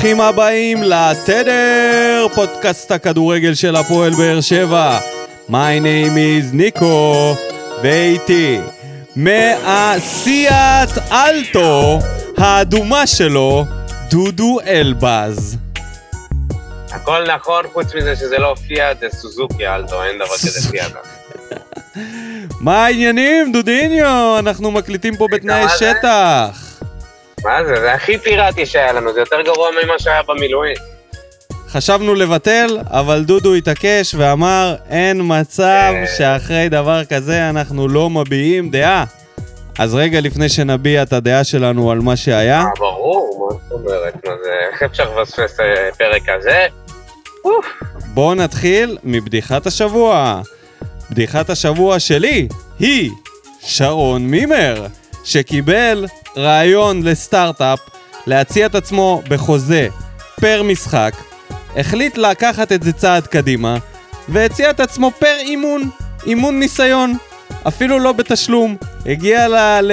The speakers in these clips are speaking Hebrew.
ברוכים הבאים לתדר, פודקאסט הכדורגל של הפועל באר שבע. My name is ניקו, ואיתי, מהסיאט אלטו האדומה שלו, דודו אלבז. הכל נכון, חוץ מזה שזה לא פיאט, זה סוזוקי אלטו, אין דבר כזה פיאט. מה העניינים, דודיניו? אנחנו מקליטים פה בתנאי? שטח. מה זה? זה הכי פיראטי שהיה לנו, זה יותר גרוע ממה שהיה במילואים. חשבנו לבטל, אבל דודו התעקש ואמר, אין מצב אה. שאחרי דבר כזה אנחנו לא מביעים דעה. אז רגע לפני שנביע את הדעה שלנו על מה שהיה, אה, ברור, מה זאת אומרת? מה זה, איך אפשר לפספס אה, פרק כזה? אוף, בואו נתחיל מבדיחת השבוע. בדיחת השבוע שלי היא שרון מימר, שקיבל רעיון לסטארט-אפ להציע את עצמו בחוזה פר משחק, החליט לקחת את זה צעד קדימה, והציע את עצמו פר אימון, אימון ניסיון, אפילו לא בתשלום. הגיע ל... ל...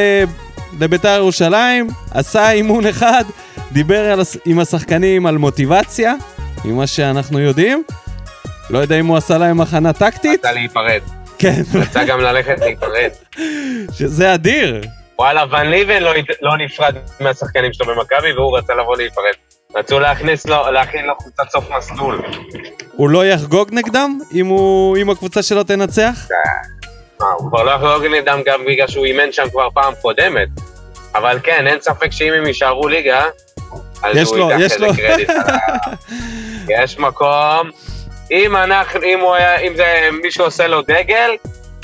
לביתר ירושלים, עשה אימון אחד, דיבר על... עם השחקנים על מוטיבציה, ממה שאנחנו יודעים. לא יודע אם הוא עשה להם הכנה טקטית, רצה להיפרד. כן, רצה גם ללכת להיפרד. שזה אדיר. וואלה, ון ליבן לא, לא נפרד מהשחקנים שלו במכבי, והוא רצה לבוא להיפרד. רצו להכניס לו, להכין לו קבוצת סוף מסלול. הוא לא יחגוג נגדם אם, הוא, אם הקבוצה שלו תנצח? מה, הוא כבר לא להגיד נגדם גם בגלל שהוא אימן שם כבר פעם קודמת. אבל כן, אין ספק שאם הם יישארו ליגה, אז יש הוא לו- ייקח יש איזה לו. קרדיט. יש מקום. אם אנחנו, אם הוא היה, אם זה מישהו עושה לו דגל,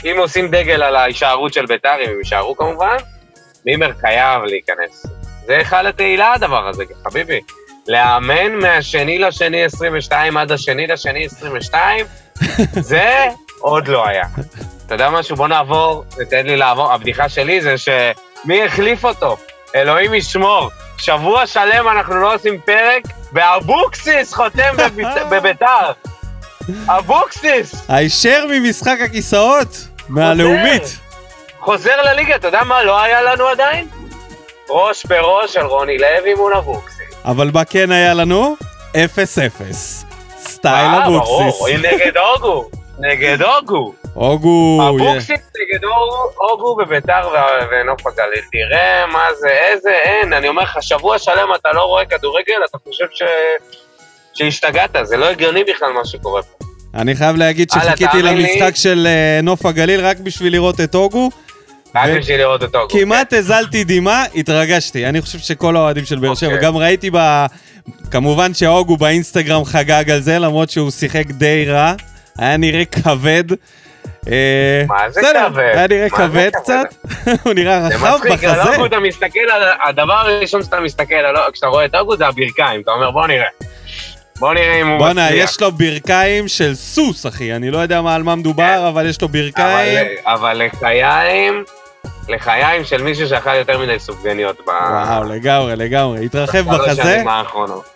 אם עושים דגל על ההישארות של בית"ר, אם הם יישארו כמובן, מימר חייב להיכנס. זה אחד התהילה הדבר הזה, חביבי. לאמן מהשני לשני 22 עד השני לשני 22, זה עוד לא היה. אתה יודע משהו? בוא נעבור, תן לי לעבור. הבדיחה שלי זה שמי החליף אותו? אלוהים ישמור. שבוע שלם אנחנו לא עושים פרק, ואבוקסיס חותם בביתר. אבוקסיס! הישר ממשחק הכיסאות מהלאומית. חוזר לליגה, אתה יודע מה לא היה לנו עדיין? ראש בראש של רוני לוי מול אבוקסיס. אבל מה כן היה לנו? 0-0. style אה, אבוקסיס. ברור, נגד אוגו. נגד אוגו. אוגו. אבוקסיס נגד אוגו- בביתר ונוף הגליל. תראה מה זה, איזה, אין. אני אומר לך, שבוע שלם אתה לא רואה כדורגל, אתה חושב ש... שהשתגעת, זה לא הגיוני בכלל מה שקורה פה. אני חייב להגיד שחיכיתי. למשחק של אה, נוף הגליל רק בשביל לראות את אוגו. רק בשביל לראות את אוגו. כמעט הזלתי דמעה, התרגשתי. אני חושב שכל האוהדים של באר שבע, אוקיי. גם ראיתי ב... כמובן שהוגו באינסטגרם חגג על זה, למרות שהוא שיחק די רע. היה נראה כבד. אה, מה זה כבד? היה נראה זה כבד? קצת. הוא נראה זה רחב מצחיק, בחזה. על אוגו אתה מסתכל על... הדבר הראשון שאתה מסתכל. כשאתה רואה את אוגו זה הברכיים, אתה אומר בוא נראה. בוא נראה אם הוא בואנה, מצליח. יש לו ברכיים של סוס, אחי. אני לא יודע מה על מה מדובר, אבל יש לו ברכיים. אבל, אבל לחיים, לחיים של מישהו שאכל יותר מדי סופגניות ב... וואו, לגמרי, לגמרי. התרחב בחזה.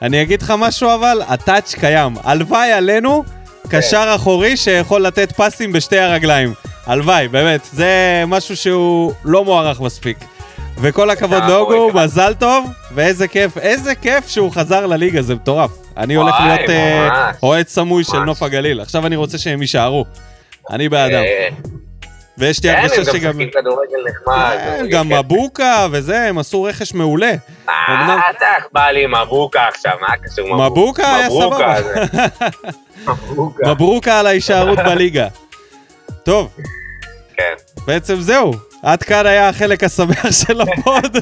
אני אגיד לך משהו אבל, הטאץ' קיים. הלוואי עלינו קשר אחורי שיכול לתת פסים בשתי הרגליים. הלוואי, באמת. זה משהו שהוא לא מוערך מספיק. וכל הכבוד אה, לאוגו, מזל טוב, ואיזה כיף, איזה כיף שהוא חזר לליגה, זה מטורף. אני הולך להיות אה. אוהד סמוי של. נוף הגליל. עכשיו אני רוצה שהם יישארו. אני בעדם. ויש לי כן, הם הרגשה גם שגם... משחקים כדורגל נחמד. כן, גם. מבוקה וזה, הם עשו רכש מעולה. אה, אתה בא לי מבוקה עכשיו, מה קשור מבוקה? מבוקה היה סבבה. מברוקה על ההישארות בליגה. טוב, כן. בעצם זהו. עד כאן היה החלק השמח של הפוד.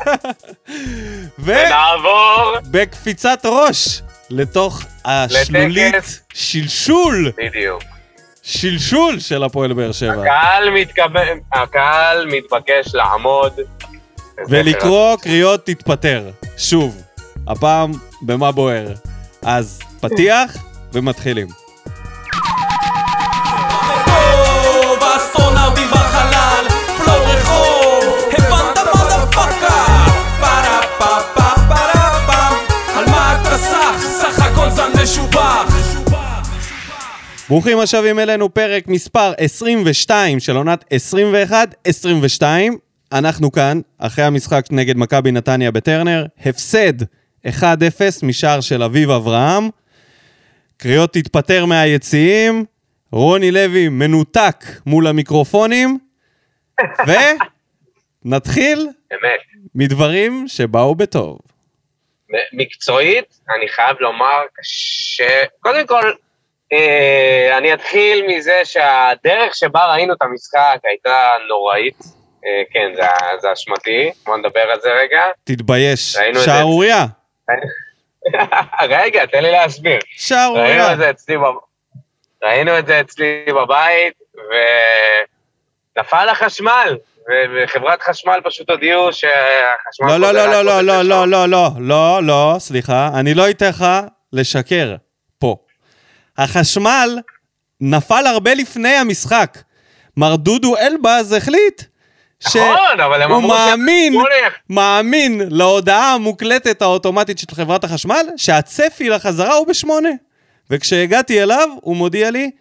ונעבור, ובקפיצת ראש לתוך השלולית. שלשול, בדיוק. שלשול של הפועל באר שבע. הקהל מתכוון, הקהל מתבקש לעמוד. ולקרוא קריאות תתפטר. שוב, הפעם במה בוער. אז פתיח ומתחילים. ברוכים השבים אלינו, פרק מספר 22 של עונת 21-22. אנחנו כאן, אחרי המשחק נגד מכבי נתניה בטרנר, הפסד 1-0 משער של אביב אברהם. קריאות תתפטר מהיציעים, רוני לוי מנותק מול המיקרופונים, ונתחיל. מדברים שבאו בטוב. מקצועית, אני חייב לומר קשה... קודם כל, אני אתחיל מזה שהדרך שבה ראינו את המשחק הייתה נוראית. אה, כן, זה, אשמתי, בוא נדבר על זה רגע. תתבייש. שערורייה. רגע, תן לי להסביר. שערורייה. ראינו את זה אצלי בבית, ונפל החשמל, וחברת חשמל פשוט הודיעו שהחשמל... לא, לא, לא, לא, לא, לא, שוב. לא, לא, לא, לא, סליחה, אני לא אתן לך לשקר. החשמל נפל הרבה לפני המשחק. מר דודו אלבז החליט נכון, שהוא מאמין. מאמין להודעה המוקלטת האוטומטית של חברת החשמל, שהצפי לחזרה הוא בשמונה. וכשהגעתי אליו, הוא מודיע לי,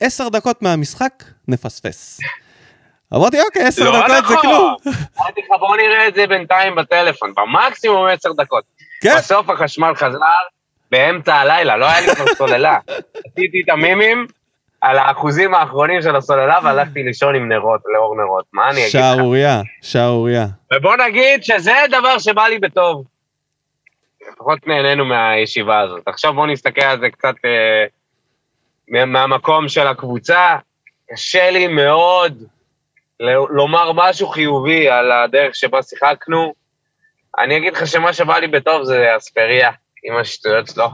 עשר דקות מהמשחק, נפספס. אמרתי, אוקיי, עשר לא דקות זה נכון. כלום. אמרתי לך, בוא נראה את זה בינתיים בטלפון, במקסימום עשר דקות. כן, בסוף החשמל חזר באמצע הלילה, לא היה לי כבר סוללה. עשיתי את המימים על האחוזים האחרונים של הסוללה והלכתי לישון עם נרות, לאור נרות. מה אני אגיד לך? שערורייה, שערורייה. ובוא נגיד שזה דבר שבא לי בטוב. לפחות נהנינו מהישיבה הזאת. עכשיו בוא נסתכל על זה קצת אה, מה- מהמקום של הקבוצה. קשה לי מאוד ל- לומר משהו חיובי על הדרך שבה שיחקנו. אני אגיד לך שמה שבא לי בטוב זה אספריה, עם השטויות שלו,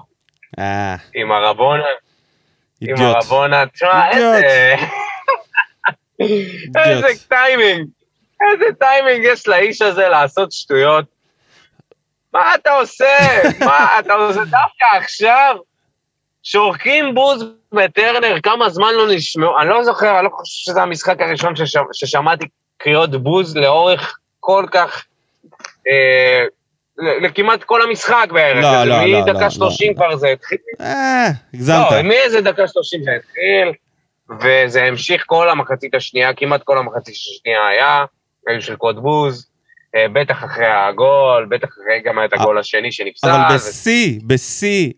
אה, עם הרבונה, עם. הרבונה. תשמע. איזה... איזה. טיימינג, איזה טיימינג יש לאיש הזה לעשות שטויות. מה אתה עושה? מה אתה עושה דווקא עכשיו? שורקים בוז בטרנר, כמה זמן לא נשמעו, אני לא זוכר, אני לא חושב שזה המשחק הראשון ששמ, ששמעתי קריאות בוז לאורך כל כך, אה, לכמעט כל המשחק בערך. לא, לא, לא, מדקה לא, 30 כבר זה התחיל. אה, הגזמת. לא, מאיזה דקה 30 זה התחיל, וזה המשיך כל המחצית השנייה, כמעט כל המחצית השנייה היה, היו של קוד בוז, אה, בטח אחרי הגול, בטח אחרי גם את הגול השני שנפסל. אבל ו- בשיא, בשיא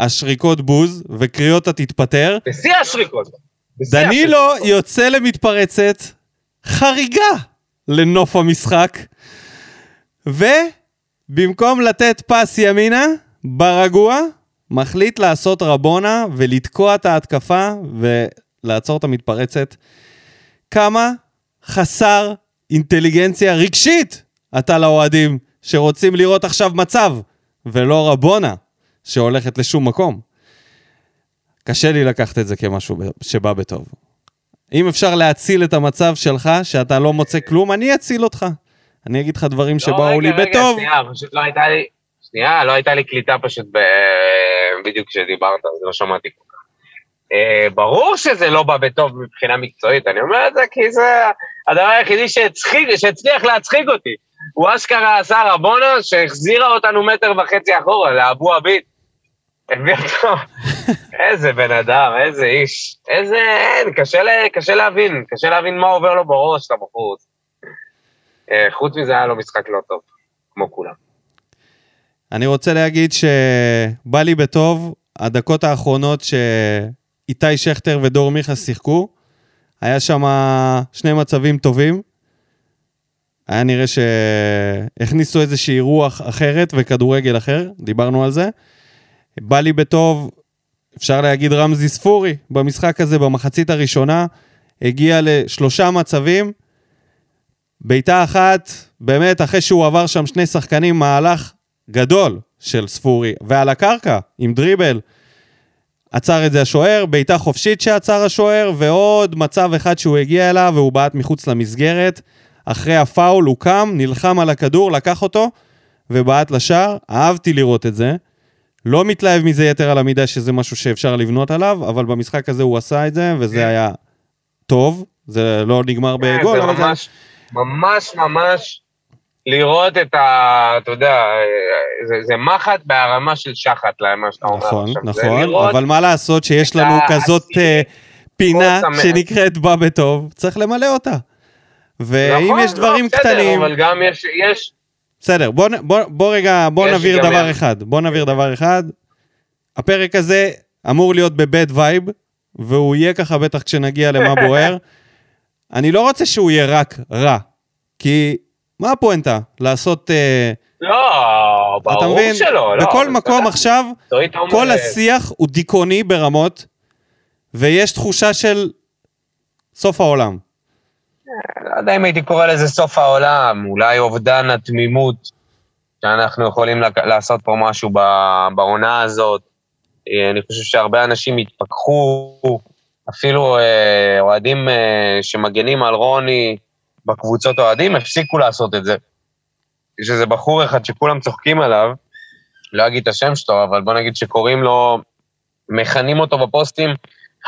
השריקות בוז וקריאות התתפטר, בשיא השריקות. דנילו. יוצא למתפרצת חריגה לנוף המשחק, ובמקום לתת פס ימינה, ברגוע, מחליט לעשות רבונה ולתקוע את ההתקפה ולעצור את המתפרצת. כמה חסר אינטליגנציה רגשית אתה לאוהדים שרוצים לראות עכשיו מצב, ולא רבונה שהולכת לשום מקום. קשה לי לקחת את זה כמשהו שבא בטוב. אם אפשר להציל את המצב שלך, שאתה לא מוצא כלום, אני אציל אותך. אני אגיד לך דברים לא, שבאו רגע, לי רגע, בטוב. שנייה, פשוט לא הייתה לי, שנייה, לא הייתה לי קליטה פשוט ב... בדיוק כשדיברת, אז לא שמעתי כל כך. אה, ברור שזה לא בא בטוב מבחינה מקצועית, אני אומר את זה כי זה הדבר היחידי שהצחיק, שהצליח להצחיק אותי. הוא אשכרה עשה רבונה שהחזירה אותנו מטר וחצי אחורה, לאבו עביד. הביא אותו. איזה בן אדם, איזה איש. איזה, אין, קשה, לה, קשה להבין, קשה להבין מה עובר לו בראש לבחור הזה. אה, חוץ מזה היה לו משחק לא טוב, כמו כולם. אני רוצה להגיד שבא לי בטוב, הדקות האחרונות שאיתי שכטר ודור מיכה שיחקו, היה שם שני מצבים טובים. היה נראה שהכניסו איזושהי רוח אחרת וכדורגל אחר, דיברנו על זה. בא לי בטוב, אפשר להגיד רמזי ספורי, במשחק הזה, במחצית הראשונה, הגיע לשלושה מצבים. בעיטה אחת, באמת, אחרי שהוא עבר שם שני שחקנים, מהלך גדול של ספורי, ועל הקרקע, עם דריבל. עצר את זה השוער, בעיטה חופשית שעצר השוער, ועוד מצב אחד שהוא הגיע אליו, והוא בעט מחוץ למסגרת. אחרי הפאול הוא קם, נלחם על הכדור, לקח אותו, ובעט לשער. אהבתי לראות את זה. לא מתלהב מזה יתר על המידה שזה משהו שאפשר לבנות עליו, אבל במשחק הזה הוא עשה את זה, וזה היה טוב. זה לא נגמר בגול, זה אבל זה... ממש, ממש לראות את ה... אתה יודע, זה, זה מחט בערמה של שחת, למה שאתה אומר נכון, עכשיו. זה נכון, לראות אבל מה לעשות שיש לנו כזאת אה, פינה. שנקראת בא בטוב, צריך למלא אותה. ואם נכון, יש דברים לא, בסדר, קטנים, אבל גם יש, יש, בסדר, בוא, בוא, בוא רגע, בוא יש נבהיר דבר מה- אחד. בוא נבהיר דבר אחד. הפרק הזה אמור להיות ב bad vibe, והוא יהיה ככה בטח כשנגיע למה בוער. אני לא רוצה שהוא יהיה רק רע, כי מה הפואנטה? לעשות... אה, לא, אתה ברור מבין? שלא, לא. בכל מקום עכשיו, כל השיח הוא דיכאוני ברמות, ויש תחושה של סוף העולם. לא יודע אם הייתי קורא לזה סוף העולם, אולי אובדן התמימות, שאנחנו יכולים לעשות פה משהו בעונה הזאת. אה, אני חושב שהרבה אנשים התפכחו, אפילו אה, אוהדים אה, שמגנים על רוני בקבוצות אוהדים, הפסיקו לעשות את זה. יש איזה בחור אחד שכולם צוחקים עליו, לא אגיד את השם שלו, אבל בוא נגיד שקוראים לו, מכנים אותו בפוסטים,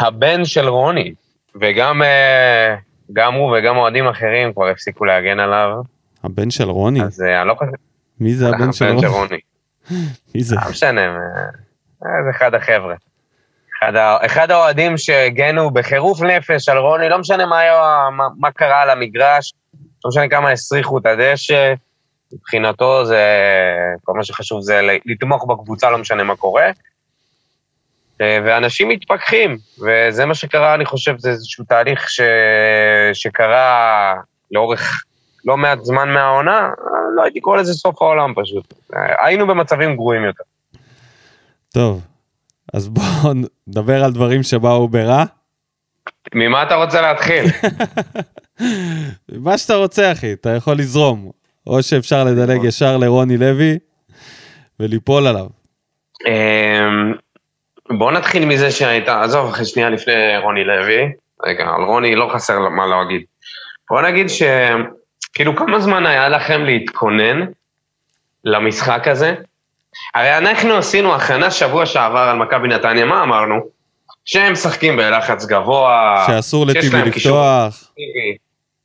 הבן של רוני. וגם אה, גם הוא וגם אוהדים אחרים כבר הפסיקו להגן עליו, הבן של רוני? אז אני לא חושב... מי זה הבן של רוני? מי זה? לא משנה, זה אחד החבר'ה. אחד האוהדים שהגנו בחירוף נפש על רוני, לא משנה מה, היה, מה, מה קרה על המגרש, לא משנה כמה הסריחו את הדשא, מבחינתו זה, כל מה שחשוב זה לתמוך בקבוצה, לא משנה מה קורה. אה, ואנשים מתפכחים, וזה מה שקרה, אני חושב, זה איזשהו תהליך ש... שקרה לאורך לא מעט זמן מהעונה, לא הייתי קורא לזה סוף העולם פשוט. אה, היינו במצבים גרועים יותר. טוב, אז בואו נדבר על דברים שבאו ברע. ממה אתה רוצה להתחיל? מה שאתה רוצה, אחי, אתה יכול לזרום. או שאפשר לדלג ישר לרוני לוי וליפול עליו. אמ, בוא נתחיל מזה שהייתה, עזוב, אחרי שנייה לפני רוני לוי, רגע, על רוני לא חסר מה להגיד. בוא נגיד ש... כאילו, כמה זמן היה לכם להתכונן למשחק הזה? הרי אנחנו עשינו הכנה שבוע שעבר על מכבי נתניה, מה אמרנו? שהם משחקים בלחץ גבוה. שאסור לטיבי לפתוח.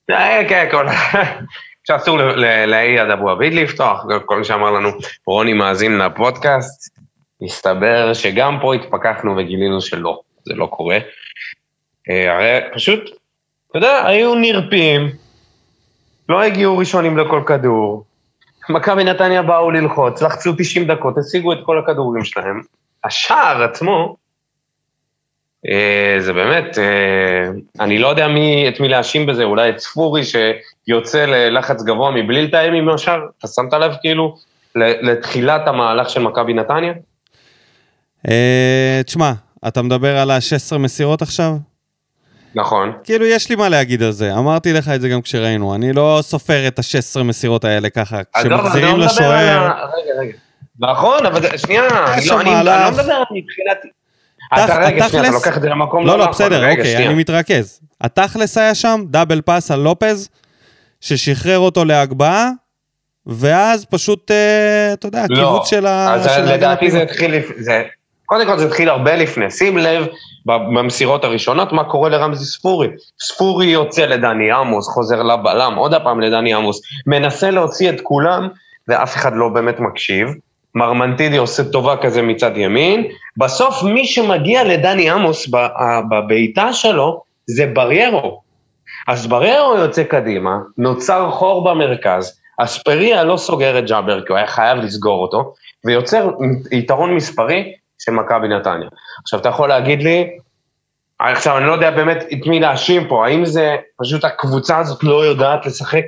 אה, כן, כל... שאסור לאייד אבו עביד לפתוח, כל מי שאמר לנו, רוני מאזין לפודקאסט, הסתבר שגם פה התפכחנו וגילינו שלא, זה לא קורה. אה, הרי פשוט, אתה יודע, היו נרפים, לא הגיעו ראשונים לכל כדור, מכבי נתניה באו ללחוץ, לחצו 90 דקות, השיגו את כל הכדורים שלהם. השער עצמו, אה, זה באמת, אה, אני לא יודע מי, את מי להאשים בזה, אולי את ספורי שיוצא ללחץ גבוה מבלי לתאם עם השאר, אתה שמת לב כאילו לתחילת המהלך של מכבי נתניה? אה, תשמע, אתה מדבר על ה-16 מסירות עכשיו? נכון. כאילו, יש לי מה להגיד על זה. אמרתי לך את זה גם כשראינו. אני לא סופר את ה-16 מסירות האלה ככה. אני כשמחזירים לא לשוער... ה- רגע, רגע. נכון, אבל שנייה, אני לא- אני. לא מדבר מבחינת... אתה רגע, שנייה, אתה לוקח את זה למקום לא, לא לא, נכון. בסדר, רגע, אוקיי, שנייה. אני מתרכז. התכלס היה שם, דאבל פאס על לופז, ששחרר אותו להגבהה, ואז פשוט, אה, אתה יודע, לא, הקיבוץ של ה... אז של לדעתי זה. התחיל, זה, קודם כל זה התחיל הרבה לפני, שים לב במסירות הראשונות מה קורה לרמזי ספורי. ספורי יוצא לדני עמוס, חוזר לבלם, עוד הפעם לדני עמוס, מנסה להוציא את כולם, ואף אחד לא באמת מקשיב. מרמנטידי עושה טובה כזה מצד ימין, בסוף מי שמגיע לדני עמוס בבעיטה שלו זה בריירו. אז בריירו יוצא קדימה, נוצר חור במרכז, אספריה לא סוגר את ג'אבר כי הוא היה חייב לסגור אותו, ויוצר יתרון מספרי של מכבי נתניה. עכשיו, אתה יכול להגיד לי, עכשיו, אני לא יודע באמת את מי להאשים פה, האם זה פשוט הקבוצה הזאת לא יודעת לשחק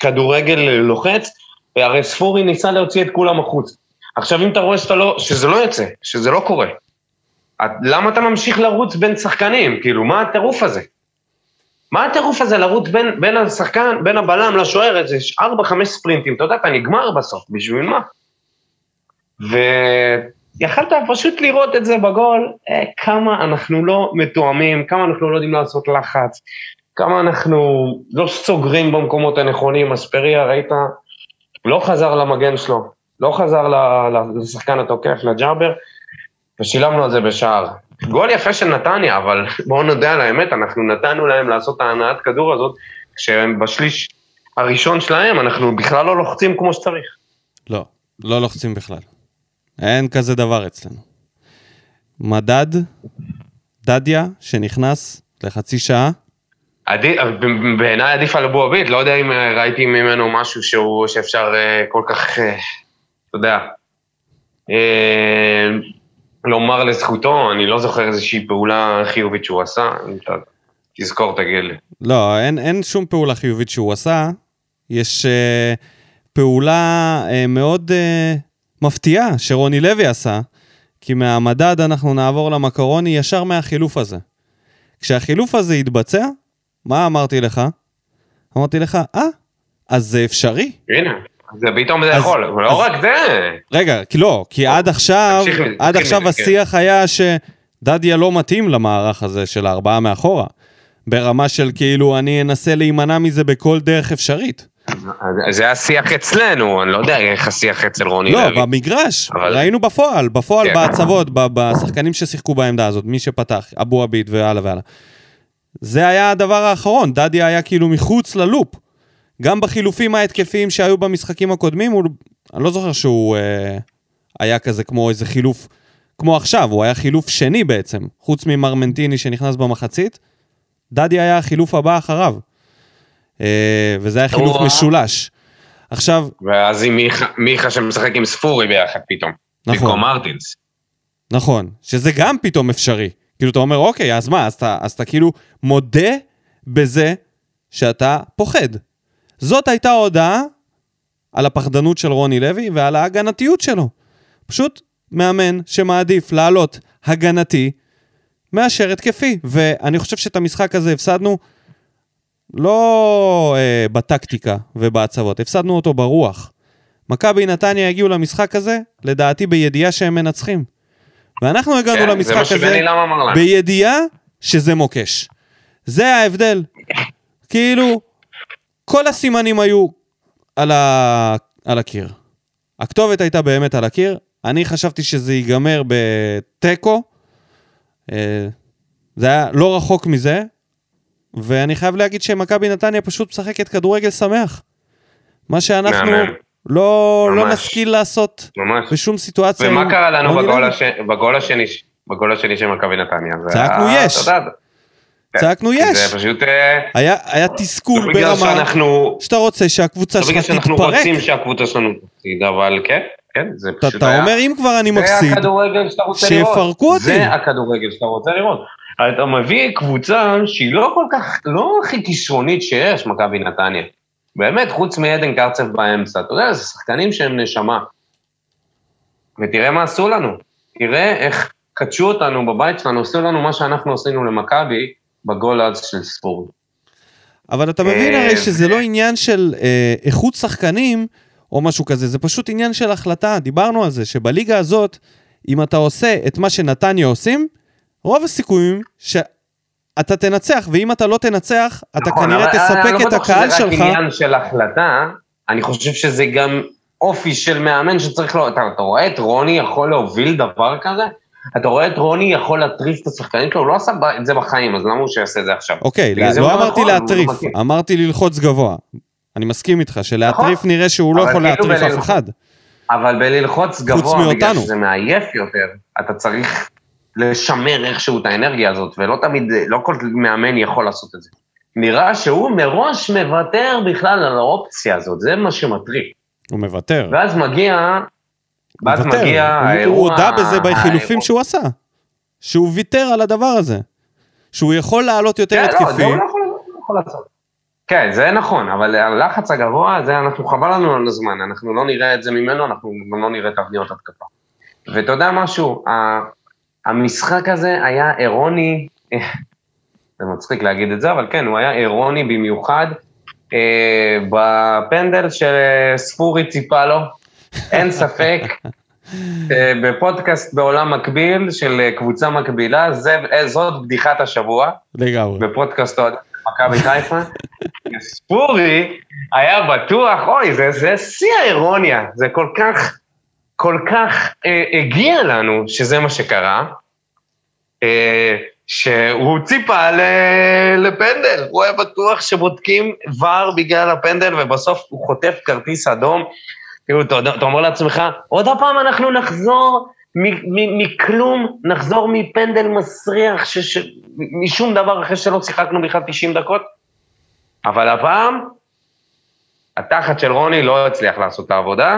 כדורגל לוחץ, והרי ספורי ניסה להוציא את כולם החוץ. עכשיו, אם אתה רואה שאתה לא, שזה לא יוצא, שזה לא קורה, את- למה אתה ממשיך לרוץ בין שחקנים? כאילו, מה הטירוף הזה? מה הטירוף הזה לרוץ בין, בין השחקן, בין הבלם לשוער, איזה 4-5 ספרינטים, אתה יודע, אתה נגמר בסוף, בשביל מה? ויכלת פשוט לראות את זה בגול, אה, כמה אנחנו לא מתואמים, כמה אנחנו לא יודעים לעשות לחץ, כמה אנחנו לא סוגרים במקומות הנכונים, אספריה, ראית, לא חזר למגן שלו, לא חזר לשחקן התוקף, לג'אבר, ושילמנו על זה בשער. גול יפה של נתניה, אבל בואו נודה על האמת, אנחנו נתנו להם לעשות את ההנעת כדור הזאת, כשהם בשליש הראשון שלהם, אנחנו בכלל לא לוחצים כמו שצריך. לא, לא לוחצים בכלל. אין כזה דבר אצלנו. מדד, דדיה, שנכנס לחצי שעה, עדי- בעיניי עדיף על אבו עביד, לא יודע אם אה, ראיתי ממנו משהו שהוא, שאפשר אה, כל כך, אה, אתה יודע, אה, לומר לזכותו, אני לא זוכר איזושהי פעולה חיובית שהוא עשה, אם אתה תזכור, תגיד לי. לא, אין, אין שום פעולה חיובית שהוא עשה. יש uh, פעולה uh, מאוד uh, מפתיעה שרוני לוי עשה, כי מהמדד אנחנו נעבור למקרוני ישר מהחילוף הזה. כשהחילוף הזה יתבצע, מה אמרתי לך? אמרתי לך, אה, אז זה אפשרי. הנה, זה פתאום זה יכול, אבל לא רק זה. רגע, כי לא, כי עד עכשיו, עד עכשיו כן. השיח היה שדדיה לא מתאים למערך הזה של הארבעה מאחורה. ברמה של כאילו, אני אנסה להימנע מזה בכל דרך אפשרית. זה השיח אצלנו, אני לא יודע איך השיח אצל רוני לא, לוי. במגרש, אבל- ראינו בפועל, בפועל כן. בהצבות, בשחקנים ששיחקו בעמדה הזאת, מי שפתח, אבו עביד והלאה והלאה. זה היה הדבר האחרון, דדיה היה כאילו מחוץ ללופ. גם בחילופים ההתקפיים שהיו במשחקים הקודמים, הוא, אני לא זוכר שהוא אה, היה כזה כמו איזה חילוף, כמו עכשיו, הוא היה חילוף שני בעצם, חוץ ממרמנטיני שנכנס במחצית, דדיה היה החילוף הבא אחריו. אה, וזה היה חילוף משולש. עכשיו, ואז עם מיכה- מיכה שמשחק עם ספורי ביחד פתאום. נכון. במקום מרטינס. נכון, שזה גם פתאום אפשרי. כאילו, אתה אומר, אוקיי, אז מה, אז אתה, אז אתה כאילו מודה בזה שאתה פוחד. זאת הייתה הודעה על הפחדנות של רוני לוי ועל ההגנתיות שלו. פשוט מאמן שמעדיף לעלות הגנתי מאשר התקפי. ואני חושב שאת המשחק הזה הפסדנו לא אה, בטקטיקה ובהצבות, הפסדנו אותו ברוח. מכבי נתניה הגיעו למשחק הזה, לדעתי בידיעה שהם מנצחים. ואנחנו הגענו כן, למשחק הזה. בידיעה שזה מוקש. זה ההבדל. כאילו, כל הסימנים היו על, ה... על הקיר. הכתובת הייתה באמת על הקיר, אני חשבתי שזה ייגמר בתיקו. אה, זה היה לא רחוק מזה, ואני חייב להגיד שמכבי נתניה פשוט משחקת כדורגל שמח. מה שאנחנו. לא, לא. נשכיל לעשות ממש. בשום סיטואציה. ומה קרה לנו בגול. הש- בגול השני בגול השני של מכבי נתניה? צעקנו היה- יש. אתה צעקנו יש. זה פשוט... אה, היה, היה תסכול לא בגלל ברמה שאנחנו... שאתה רוצה שהקבוצה לא בגלל שלך שאנחנו תתפרק. רוצים שהקבוצה שלנו תפסיד, אבל כן, כן, זה אתה, פשוט אתה היה... אומר, אם כבר אני זה מפסיד, הכדורגל שאתה רוצה לראות. שיפרקו אותי. זה הכדורגל שאתה רוצה לראות. אתה מביא קבוצה שהיא לא כל כך, לא הכי כישרונית שיש, מכבי נתניה. באמת, חוץ מעדן קרצב באמצע. אתה יודע, זה שחקנים שהם נשמה. ותראה מה עשו לנו. תראה איך קדשו אותנו בבית שלנו, עשו לנו מה שאנחנו עשינו למכבי בגול אז של ספורי. אבל אתה מבין אה, הרי שזה לא עניין של אה, איכות שחקנים או משהו כזה, זה פשוט עניין של החלטה. דיברנו על זה, שבליגה הזאת, אם אתה עושה את מה שנתניה עושים, רוב הסיכויים שאתה תנצח, ואם אתה לא תנצח, אתה נכון, כנראה אבל אני תספק לא את בטוח הקהל שזה רק שלך. עניין של החלטה, אני חושב שזה גם אופי של מאמן שצריך לו, אתה, אתה רואה את רוני יכול להוביל דבר כזה? אתה רואה את רוני יכול להטריף את השחקנים שלו? הוא לא עשה את זה בחיים, אז למה הוא שיעשה את זה עכשיו? אוקיי, לא, לא לא אמרתי הוא לא להטריף, מתאים. אמרתי ללחוץ גבוה. אני מסכים איתך, שלהטריף נכון. נראה שהוא לא יכול כאילו להטריף אף אחד. אבל בללחוץ גבוה, בגלל. שזה מעייף יותר, אתה צריך לשמר איכשהו את האנרגיה הזאת, ולא תמיד, לא כל מאמן יכול לעשות את זה. נראה שהוא מראש מוותר בכלל על האופציה הזאת, זה מה שמטריף. הוא מוותר. ואז מגיע, ואז מוותר. מגיע הוא- האירוע... הוא הודה בזה בחילופים האירוע- שהוא עשה. שהוא ויתר על הדבר הזה. שהוא יכול לעלות יותר כן, לא, התקפי. זה הוא לא יכול, לא לעשות. כן, זה נכון, אבל הלחץ הגבוה, זה אנחנו, חבל לנו על הזמן, אנחנו לא נראה את זה ממנו, אנחנו גם לא נראה תבניות התקפה. ואתה יודע משהו, המשחק הזה היה אירוני, זה מצחיק להגיד את זה, אבל כן, הוא היה אירוני במיוחד אה, בפנדל שספורי ציפה לו, אין ספק. אה, בפודקאסט בעולם מקביל של קבוצה מקבילה, זה, אה, זאת בדיחת השבוע. לגמרי. בפודקאסט אוהד מכבי חיפה. ספורי היה בטוח, אוי, זה, זה שיא האירוניה, זה כל כך, כל כך אה, הגיע לנו שזה מה שקרה, אה, שהוא ציפה ל, לפנדל, הוא היה בטוח שבודקים ור בגלל הפנדל, ובסוף הוא חוטף כרטיס אדום. כאילו, אתה, אתה אומר לעצמך, עוד פעם אנחנו נחזור מכלום, נחזור מפנדל מסריח, ש- ש- משום דבר אחרי שלא שיחקנו בכלל 90 דקות? אבל הפעם, התחת של רוני לא הצליח לעשות את העבודה,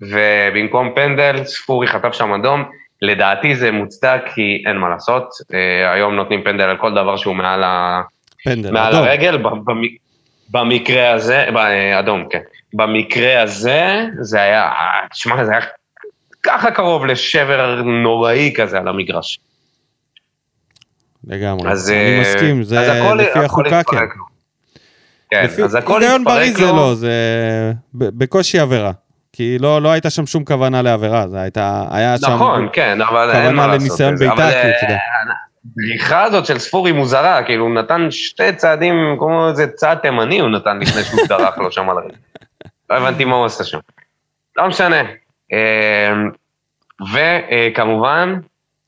ובמקום פנדל, ספורי חטף שם אדום. לדעתי זה מוצדק, כי אין מה לעשות. אה, היום נותנים פנדל על כל דבר שהוא מעל, ה... פנדל, מעל אדום. הרגל. במ... במקרה הזה, ב- אדום, כן. במקרה הזה, זה היה, אה, תשמע, זה היה ככה קרוב לשבר נוראי כזה על המגרש. לגמרי. אז אני אה, מסכים, זה אז הכל- לפי הכל החוקה כן. התפרק לו. כן, לפי- אז הכל היגיון בריא התפרק זה לו. לא, זה בקושי עברה. כי לא לא הייתה שם שום כוונה לעבירה, זה הייתה, היה שם... נכון, כן, אבל כוונה אין מה לעשות. לניסיון בזה. בעיטה, אבל, כי אתה יודע. אה, הבריחה הזאת של ספורי מוזרה, כאילו הוא נתן שתי צעדים, כמו איזה צעד תימני הוא נתן לפני שהוא דרך לו שם על הרגל. לא הבנתי מה הוא עשה שם. לא משנה. אה, וכמובן,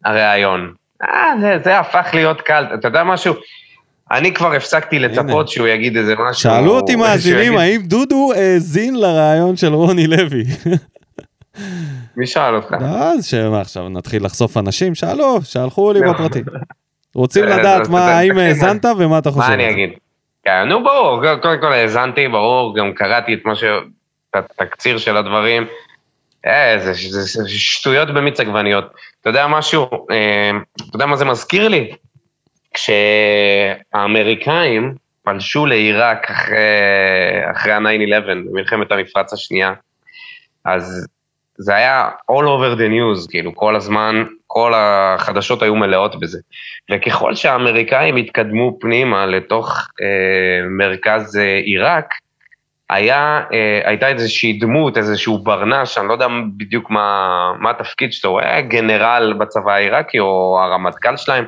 הראיון. אה, זה, זה הפך להיות קל. אתה יודע משהו? אני כבר הפסקתי לצפות שהוא יגיד איזה משהו. שאלו אותי מאזינים, האם דודו האזין לרעיון של רוני לוי? מי שאל אותך? אז שמה עכשיו נתחיל לחשוף אנשים? שאלו, שלחו לי לא. בפרטי. רוצים אה, לדעת מה, האם האזנת ומה אתה חושב? מה אני? אגיד? כן, נו ברור, קודם כל האזנתי, ברור, גם קראתי את מה ש... את התקציר של הדברים. אה, זה, זה, זה שטויות במיץ עגבניות. אתה יודע משהו, אה, אתה יודע מה זה מזכיר לי? כשהאמריקאים פלשו לעיראק אחרי, אחרי ה-9-11, במלחמת המפרץ השנייה, אז זה היה all over the news, כאילו כל הזמן, כל החדשות היו מלאות בזה. וככל שהאמריקאים התקדמו פנימה לתוך אה, מרכז אה, עיראק, היה, אה, הייתה איזושהי דמות, איזשהו ברנש, אני לא יודע בדיוק מה, מה התפקיד שלו, הוא היה גנרל בצבא העיראקי או הרמטכ"ל שלהם,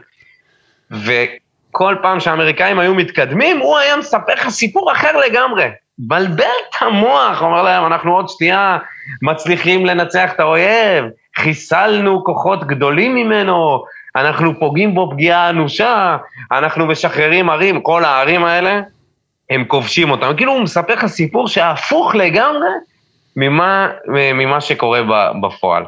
וכל פעם שהאמריקאים היו מתקדמים, הוא היה מספר לך סיפור אחר לגמרי. בלבל את המוח, אומר להם, אנחנו עוד שנייה מצליחים לנצח את האויב, חיסלנו כוחות גדולים ממנו, אנחנו פוגעים בו פגיעה אנושה, אנחנו משחררים ערים, כל הערים האלה, הם כובשים אותם. כאילו הוא מספר לך סיפור שהפוך לגמרי ממה, ממה שקורה בפועל.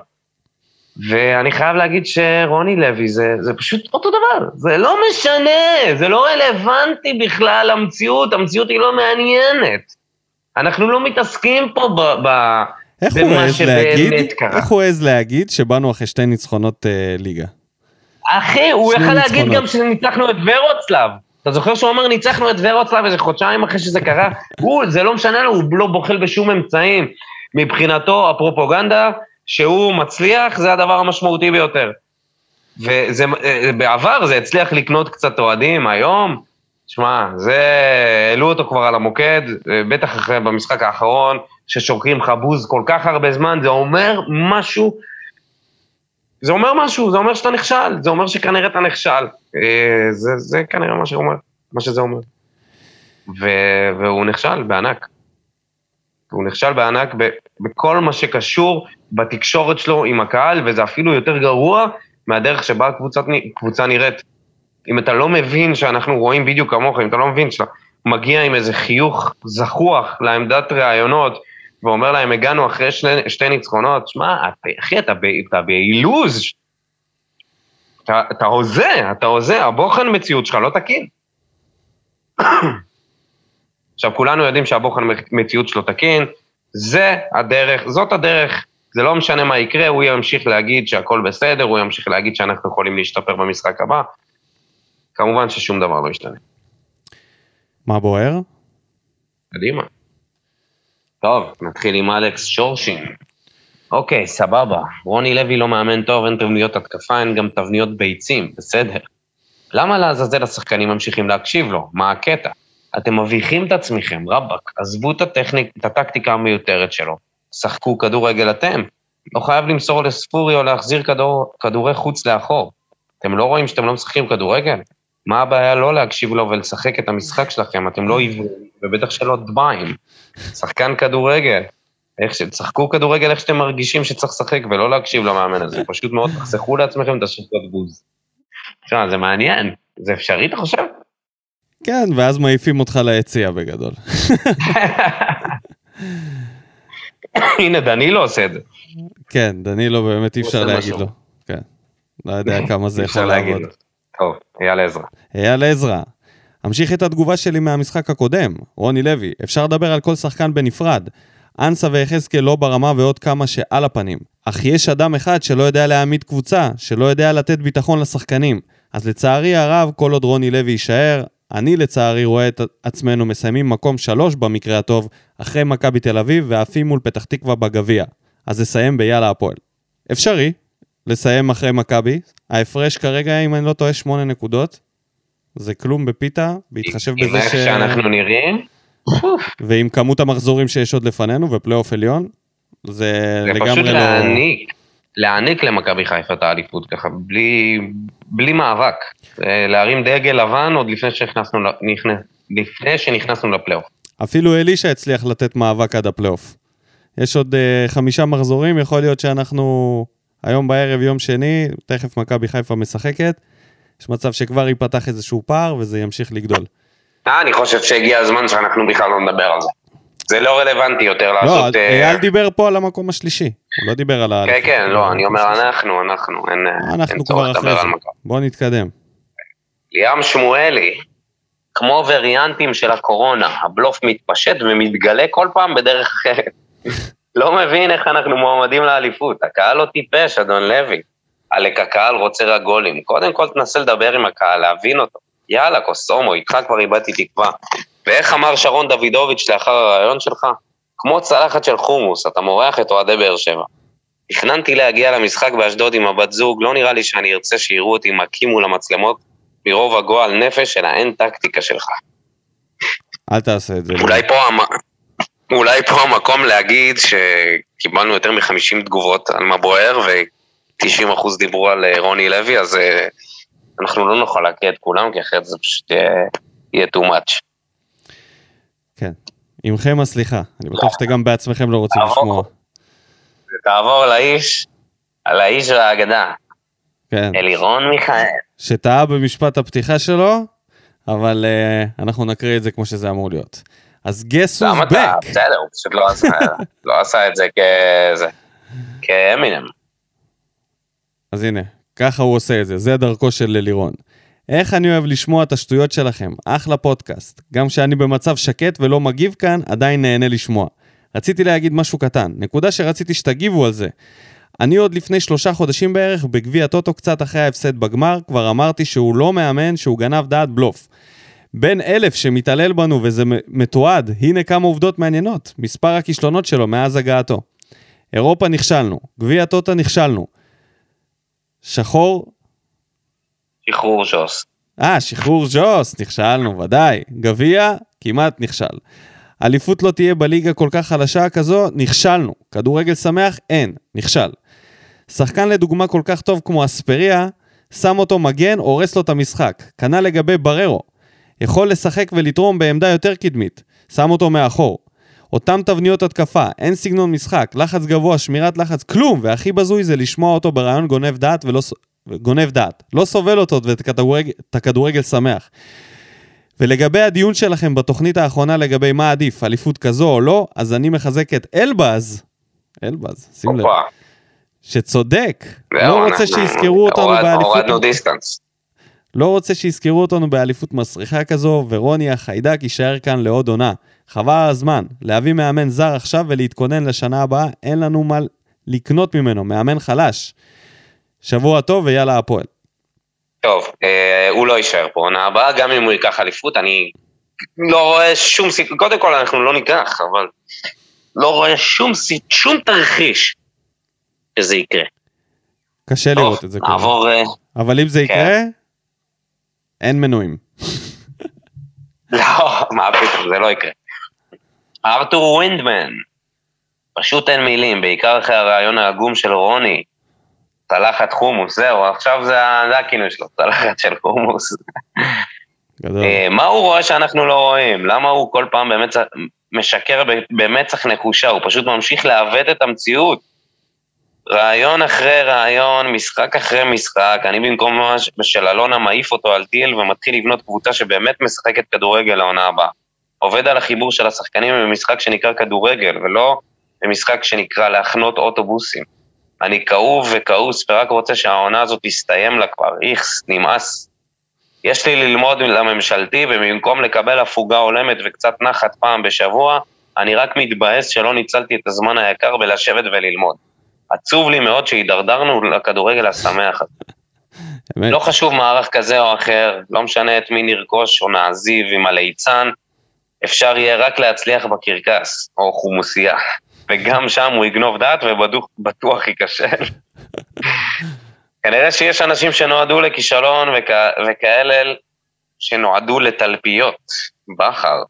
ואני חייב להגיד שרוני לוי זה, זה פשוט אותו דבר, זה לא משנה, זה לא רלוונטי בכלל למציאות, המציאות היא לא מעניינת. אנחנו לא מתעסקים פה ב... ב איך הוא העז להגיד, קרה. איך הוא העז להגיד שבאנו אחרי שתי ניצחונות אה, ליגה? אחי, הוא יכל להגיד. גם שניצחנו את ורוצלב. אתה זוכר שהוא אמר ניצחנו את ורוצלב איזה חודשיים אחרי שזה קרה? הוא, זה לא משנה לו, הוא לא בוחל בשום אמצעים. מבחינתו, הפרופוגנדה שהוא מצליח, זה הדבר המשמעותי ביותר. וזה, אה, זה הצליח לקנות קצת אוהדים, היום, שמע, זה, העלו אותו כבר על המוקד, אה, בטח אחרי, במשחק האחרון, ששורקים לך בוז כל כך הרבה זמן, זה אומר משהו זה אומר משהו, זה אומר שאתה נכשל, זה אומר שכנראה אתה נכשל. אה, זה, זה כנראה מה שאומר, מה שזה אומר. ו, והוא נכשל בענק. הוא נכשל בענק ב, בכל מה שקשור בתקשורת שלו עם הקהל, וזה אפילו יותר גרוע מהדרך שבה הקבוצה, קבוצה נראית. אם אתה לא מבין שאנחנו רואים בדיוק כמוך, אם אתה לא מבין שאתה מגיע עם איזה חיוך זחוח לעמדת ראיונות, ואומר להם, הגענו אחרי שני, שתי ניצחונות, שמע, אחי, אתה, אתה באילוז. אתה, אתה הוזה, אתה הוזה, הבוחן מציאות שלך לא תקין. עכשיו, כולנו יודעים שהבוחן מציאות שלו תקין, זה הדרך, זאת הדרך, זה לא משנה מה יקרה, הוא ימשיך להגיד שהכל בסדר, הוא ימשיך להגיד שאנחנו יכולים להשתפר במשחק הבא. כמובן ששום דבר לא ישתנה. מה בוער? קדימה. טוב, נתחיל עם אלכס שורשין. אוקיי, סבבה. רוני לוי לא מאמן טוב, אין תבניות התקפה, אין גם תבניות ביצים, בסדר. למה לעזאזל השחקנים ממשיכים להקשיב לו? מה הקטע? אתם מביכים את עצמכם, רבאק, עזבו את הטכניק, את הטקטיקה המיותרת שלו. שחקו כדורגל אתם. לא חייב למסור לספורי או להחזיר כדור, כדורי חוץ לאחור. אתם לא רואים שאתם לא משחקים כדורגל? מה הבעיה לא להקשיב לו ולשחק את המשחק שלכם? אתם לא עיוורים, ובטח שלא דביים. שחקן כדורגל. איך ש... תשחקו כדורגל איך שאתם מרגישים שצריך לשחק, ולא להקשיב למאמן הזה. פשוט מאוד תחסכו לעצמכם את השריקות בוז. תשמע, זה מעניין. זה אפשרי, אתה חושב? כן, ואז מעיפים אותך ליציע בגדול. הנה, דנילו עושה את זה. כן, דנילו באמת אי אפשר להגיד. לו. כן. לא יודע כמה זה יכול לעבוד. טוב, אייל עזרא. אייל עזרא. אמשיך את התגובה שלי מהמשחק הקודם, רוני לוי, אפשר לדבר על כל שחקן בנפרד. אנסה ויחזקאל לא ברמה ועוד כמה שעל הפנים. אך יש אדם אחד שלא יודע להעמיד קבוצה, שלא יודע לתת ביטחון לשחקנים. אז לצערי הרב, כל עוד רוני לוי יישאר, אני לצערי רואה את עצמנו מסיימים מקום שלוש במקרה הטוב, אחרי מכבי תל אביב ועפים מול פתח תקווה בגביע. אז נסיים ביאללה הפועל. אפשרי, לסיים אחרי מכבי. ההפרש כרגע, אם אני לא טועה, שמונה נקודות. זה כלום בפיתה, בהתחשב בזה איך ש... שאנחנו נראים, ועם כמות המחזורים שיש עוד לפנינו ופלייאוף עליון, זה זה פשוט לגמרי לא... להעניק, להעניק למכבי חיפה את האליפות ככה, בלי, בלי מאבק. זה להרים דגל לבן עוד לפני שנכנסנו, נכנס, לפני שנכנסנו לפלייאוף. אפילו אלישע הצליח לתת מאבק עד הפלייאוף. יש עוד אה, חמישה מחזורים, יכול להיות שאנחנו היום בערב, יום שני, תכף מכבי חיפה משחקת. יש מצב שכבר ייפתח איזשהו פער וזה ימשיך לגדול. אה, אני חושב שהגיע הזמן שאנחנו בכלל לא נדבר על זה. זה לא רלוונטי יותר לא, לעשות... אה, אייל דיבר פה על המקום השלישי, הוא לא דיבר על ה... כן, כן, לא, אני אומר אנחנו, אנחנו, אין אין אנחנו כבר אחרי זה. בואו נתקדם. ליאם שמואלי, כמו וריאנטים של הקורונה, הבלוף מתפשט ומתגלה כל פעם בדרך אחרת. לא מבין איך אנחנו מועמדים לאליפות. הקהל לא טיפש, אדון לוי. עלק הקהל רוצה רק גולים. קודם כל תנסה לדבר עם הקהל, להבין אותו. יאללה, קוסומו, איתך כבר איבדתי תקווה. ואיך אמר שרון דוידוביץ' לאחר הרעיון שלך? כמו צלחת של חומוס, אתה מורח את אוהדי באר שבע. תכננתי להגיע למשחק באשדוד עם הבת זוג, לא נראה לי שאני ארצה שיראו אותי מכים מול המצלמות מרוב הגועל נפש של האין טקטיקה שלך. אל תעשה את זה. אולי פה, המ... אולי פה המקום להגיד שקיבלנו יותר מ-50 תגובות על מה בוער ו-90% דיברו על אה, רוני לוי, אז אה, אנחנו לא נוכל להקריא את כולם, כי אחרת זה פשוט יהיה, יהיה too much. עמכם הסליחה, אני בטוח שאתם גם בעצמכם לא רוצים. לשמוע. תעבור לאיש, על האיש והאגדה, כן. אלירון מיכאל. שטעה במשפט הפתיחה שלו, אבל uh, אנחנו נקריא את זה כמו שזה אמור להיות. אז guess who's אתה? back. בסדר, הוא פשוט לא עשה, לא עשה את זה כזה, כאמינם. אז הנה, ככה הוא עושה את זה, זה דרכו של לירון. איך אני אוהב לשמוע את השטויות שלכם, אחלה פודקאסט. גם כשאני במצב שקט ולא מגיב כאן, עדיין נהנה לשמוע. רציתי להגיד משהו קטן, נקודה שרציתי שתגיבו על זה. אני עוד לפני שלושה חודשים בערך, בגביע טוטו קצת אחרי ההפסד בגמר, כבר אמרתי שהוא לא מאמן, שהוא גנב דעת בלוף. בן אלף שמתעלל בנו וזה מתועד, הנה כמה עובדות מעניינות. מספר הכישלונות שלו מאז הגעתו. אירופה נכשלנו, גביע טוטו נכשלנו. שחור, שחרור שוס. אה, שחרור ז'וס, נכשלנו, ודאי. גביע, כמעט נכשל. אליפות לא תהיה בליגה כל כך חלשה כזו, נכשלנו. כדורגל שמח, אין, נכשל. שחקן לדוגמה כל כך טוב כמו אספריה, שם אותו מגן, הורס לו את המשחק. כנ"ל לגבי בררו. יכול לשחק ולתרום בעמדה יותר קדמית, שם אותו מאחור. אותם תבניות התקפה, אין סגנון משחק, לחץ גבוה, שמירת לחץ, כלום, והכי בזוי זה לשמוע אותו ברעיון גונב דעת ולא... גונב דעת. לא סובל אותו ואת הכדורגל, הכדורגל שמח. ולגבי הדיון שלכם בתוכנית האחרונה לגבי מה עדיף, אליפות כזו או לא, אז אני מחזק את אלבז, אלבז, שים לב. שצודק, לא רוצה שיזכרו אותנו באליפות... לא רוצה שיזכרו אותנו באליפות מסריחה כזו, ורוני החיידק יישאר כאן לעוד עונה. חבל הזמן, להביא מאמן זר עכשיו ולהתכונן לשנה הבאה, אין לנו מה לקנות ממנו, מאמן חלש. שבוע טוב ויאללה הפועל. טוב, אה, הוא לא יישאר פה עונה הבאה, גם אם הוא ייקח אליפות, אני לא רואה שום סיכוי, קודם כל אנחנו לא ניקח, אבל לא רואה שום, סי- שום תרחיש שזה יקרה. קשה טוב, לראות את זה קורה. נעבור, אה, אבל אם זה יקרה, אין מנויים. לא, מה פתאום, זה לא יקרה. ארתור ווינדמן, פשוט אין מילים, בעיקר אחרי הרעיון העגום של רוני. צלחת חומוס, זהו, עכשיו זה הכינוי שלו, צלחת של חומוס. אה, מה הוא רואה שאנחנו לא רואים? למה הוא כל פעם במצח, משקר במצח נחושה? הוא פשוט ממשיך לעוות את המציאות. רעיון אחרי רעיון, משחק אחרי משחק, אני במקום של אלונה מעיף אותו על טיל ומתחיל לבנות קבוצה שבאמת משחקת כדורגל לעונה הבאה. עובד על החיבור של השחקנים במשחק שנקרא כדורגל, ולא במשחק שנקרא להחנות אוטובוסים. אני כאוב וכעוס ורק רוצה שהעונה הזאת תסתיים לה כבר, איכס, נמאס. יש לי ללמוד לממשלתי, ובמקום לקבל הפוגה הולמת וקצת נחת פעם בשבוע, אני רק מתבאס שלא ניצלתי את הזמן היקר בלשבת וללמוד. עצוב לי מאוד שהידרדרנו לכדורגל השמח הזה. לא חשוב מערך כזה או אחר, לא משנה את מי נרכוש או נעזיב עם הליצן, אפשר יהיה רק להצליח בקרקס, או חומוסייה. וגם שם הוא יגנוב דעת ובטוח ייכשל. כנראה שיש אנשים שנועדו לכישלון וכ... וכאלה שנועדו לתלפיות, בכר.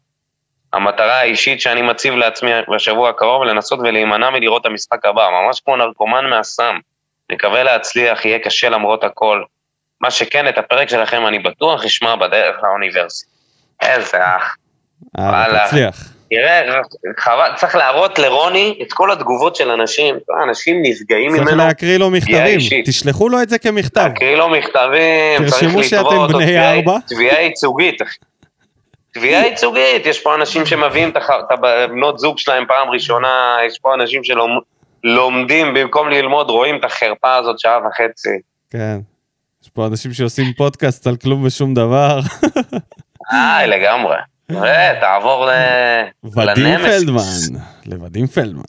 המטרה האישית שאני מציב לעצמי בשבוע הקרוב לנסות ולהימנע מלראות את המשחק הבא, ממש כמו נרקומן מהסם. נקווה להצליח, יהיה קשה למרות הכל. מה שכן, את הפרק שלכם אני בטוח אשמע בדרך לאוניברסיטה. איזה אח. אה. תצליח. תראה, חבל, צריך להראות לרוני את כל התגובות של אנשים. אנשים נפגעים צריך ממנו. להקריא לו מכתבים. תשלחו לו את זה כמכתב. תקריא לו מכתבים, צריך תרשמו שאתם לתבוע אותו. בני תביעה- ארבע. תביעה ייצוגית. תביעה ייצוגית, יש פה אנשים שמביאים את הבנות זוג שלהם פעם ראשונה, יש פה אנשים שלומדים במקום ללמוד, רואים את החרפה הזאת שעה וחצי. כן. יש פה אנשים שעושים פודקאסט על כלום ושום דבר. איי, לגמרי. ותעבור ל... ודים. פלדמן. לוודים פלדמן.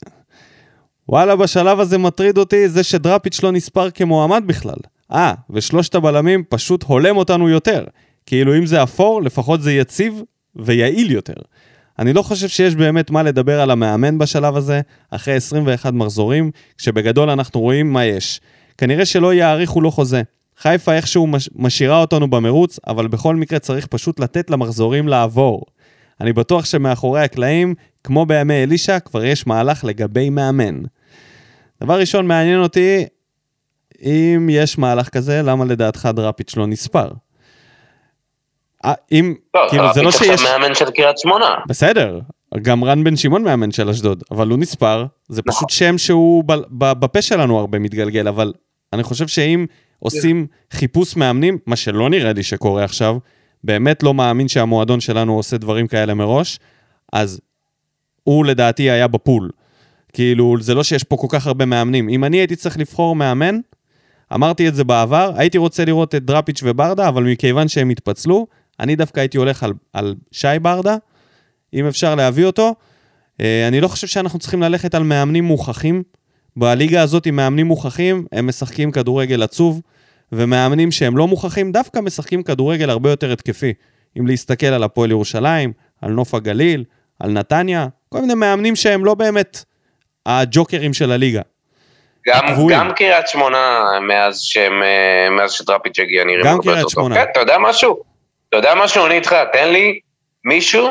וואלה, בשלב הזה מטריד אותי זה שדראפיץ' לא נספר כמועמד בכלל. אה, ושלושת הבלמים פשוט הולם אותנו יותר. כאילו אם זה אפור, לפחות זה יציב ויעיל יותר. אני לא חושב שיש באמת מה לדבר על המאמן בשלב הזה, אחרי 21 מחזורים, כשבגדול אנחנו רואים מה יש. כנראה שלא יאריכו לו חוזה. חיפה איכשהו מש- משאירה אותנו במרוץ, אבל בכל מקרה צריך פשוט לתת למחזורים לעבור. אני בטוח שמאחורי הקלעים, כמו בימי אלישע, כבר יש מהלך לגבי מאמן. דבר ראשון, מעניין אותי, אם יש מהלך כזה, למה לדעתך דראפיץ' לא נספר? אה, אם, טוב, כאילו, זה לא שיש... עכשיו מאמן של קריית שמונה. בסדר, גם רן בן שמעון מאמן של אשדוד, אבל הוא נספר, זה נכון. פשוט שם שהוא ב- ב- בפה שלנו הרבה מתגלגל, אבל אני חושב שאם עושים חיפוש מאמנים, מה שלא נראה לי שקורה עכשיו, באמת לא מאמין שהמועדון שלנו עושה דברים כאלה מראש, אז הוא לדעתי היה בפול. כאילו, זה לא שיש פה כל כך הרבה מאמנים. אם אני הייתי צריך לבחור מאמן, אמרתי את זה בעבר, הייתי רוצה לראות את דראפיץ' וברדה, אבל מכיוון שהם התפצלו, אני דווקא הייתי הולך על, על שי ברדה, אם אפשר להביא אותו. אה, אני לא חושב שאנחנו צריכים ללכת על מאמנים מוכחים. בליגה הזאת עם מאמנים מוכחים, הם משחקים כדורגל עצוב, ומאמנים שהם לא מוכחים דווקא משחקים כדורגל הרבה יותר התקפי. אם להסתכל על הפועל ירושלים, על נוף הגליל, על נתניה, כל מיני מאמנים שהם לא באמת הג'וקרים של הליגה. גם. גם קריית שמונה, מאז, שהם, אה, מאז שדראפיץ' הגיע, נראים גם קריית. שמונה. כן, אתה יודע משהו? אתה יודע משהו? אני איתך, תן לי מישהו,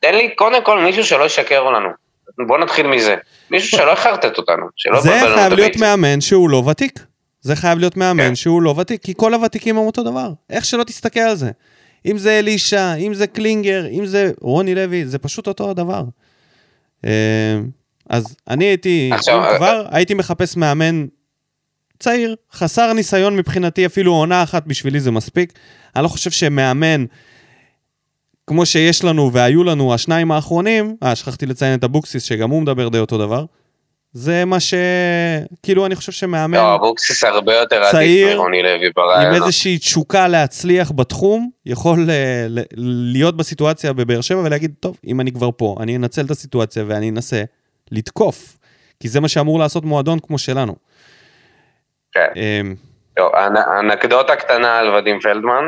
תן לי קודם כל מישהו שלא ישקר לנו. בוא נתחיל מזה. מישהו שלא יחרטט אותנו, שלא זה חייב להיות. מאמן שהוא לא ותיק. זה חייב להיות מאמן כן. שהוא לא ותיק, כי כל הוותיקים הם אותו דבר. איך שלא תסתכל על זה. אם זה אלישע, אם זה קלינגר, אם זה רוני לוי, זה פשוט אותו הדבר. אה, אז אני הייתי, עכשיו, כבר, הייתי מחפש מאמן צעיר, חסר ניסיון מבחינתי, אפילו עונה אחת בשבילי זה מספיק. אני לא חושב שמאמן, כמו שיש לנו והיו לנו השניים האחרונים, אה, שכחתי לציין את אבוקסיס, שגם הוא מדבר די אותו דבר. זה מה ש... כאילו, אני חושב שמאמן לא, אבוקסיס הרבה יותר צעיר, עדיף מרוני לוי עם ברעיון. איזושהי תשוקה להצליח בתחום, יכול אה, ל- להיות בסיטואציה בבאר שבע ולהגיד, טוב, אם אני כבר פה, אני אנצל את הסיטואציה ואני אנסה לתקוף. כי זה מה שאמור לעשות מועדון כמו שלנו. כן. אמ, לא, אנ- אנקדוטה קטנה על ודים פלדמן.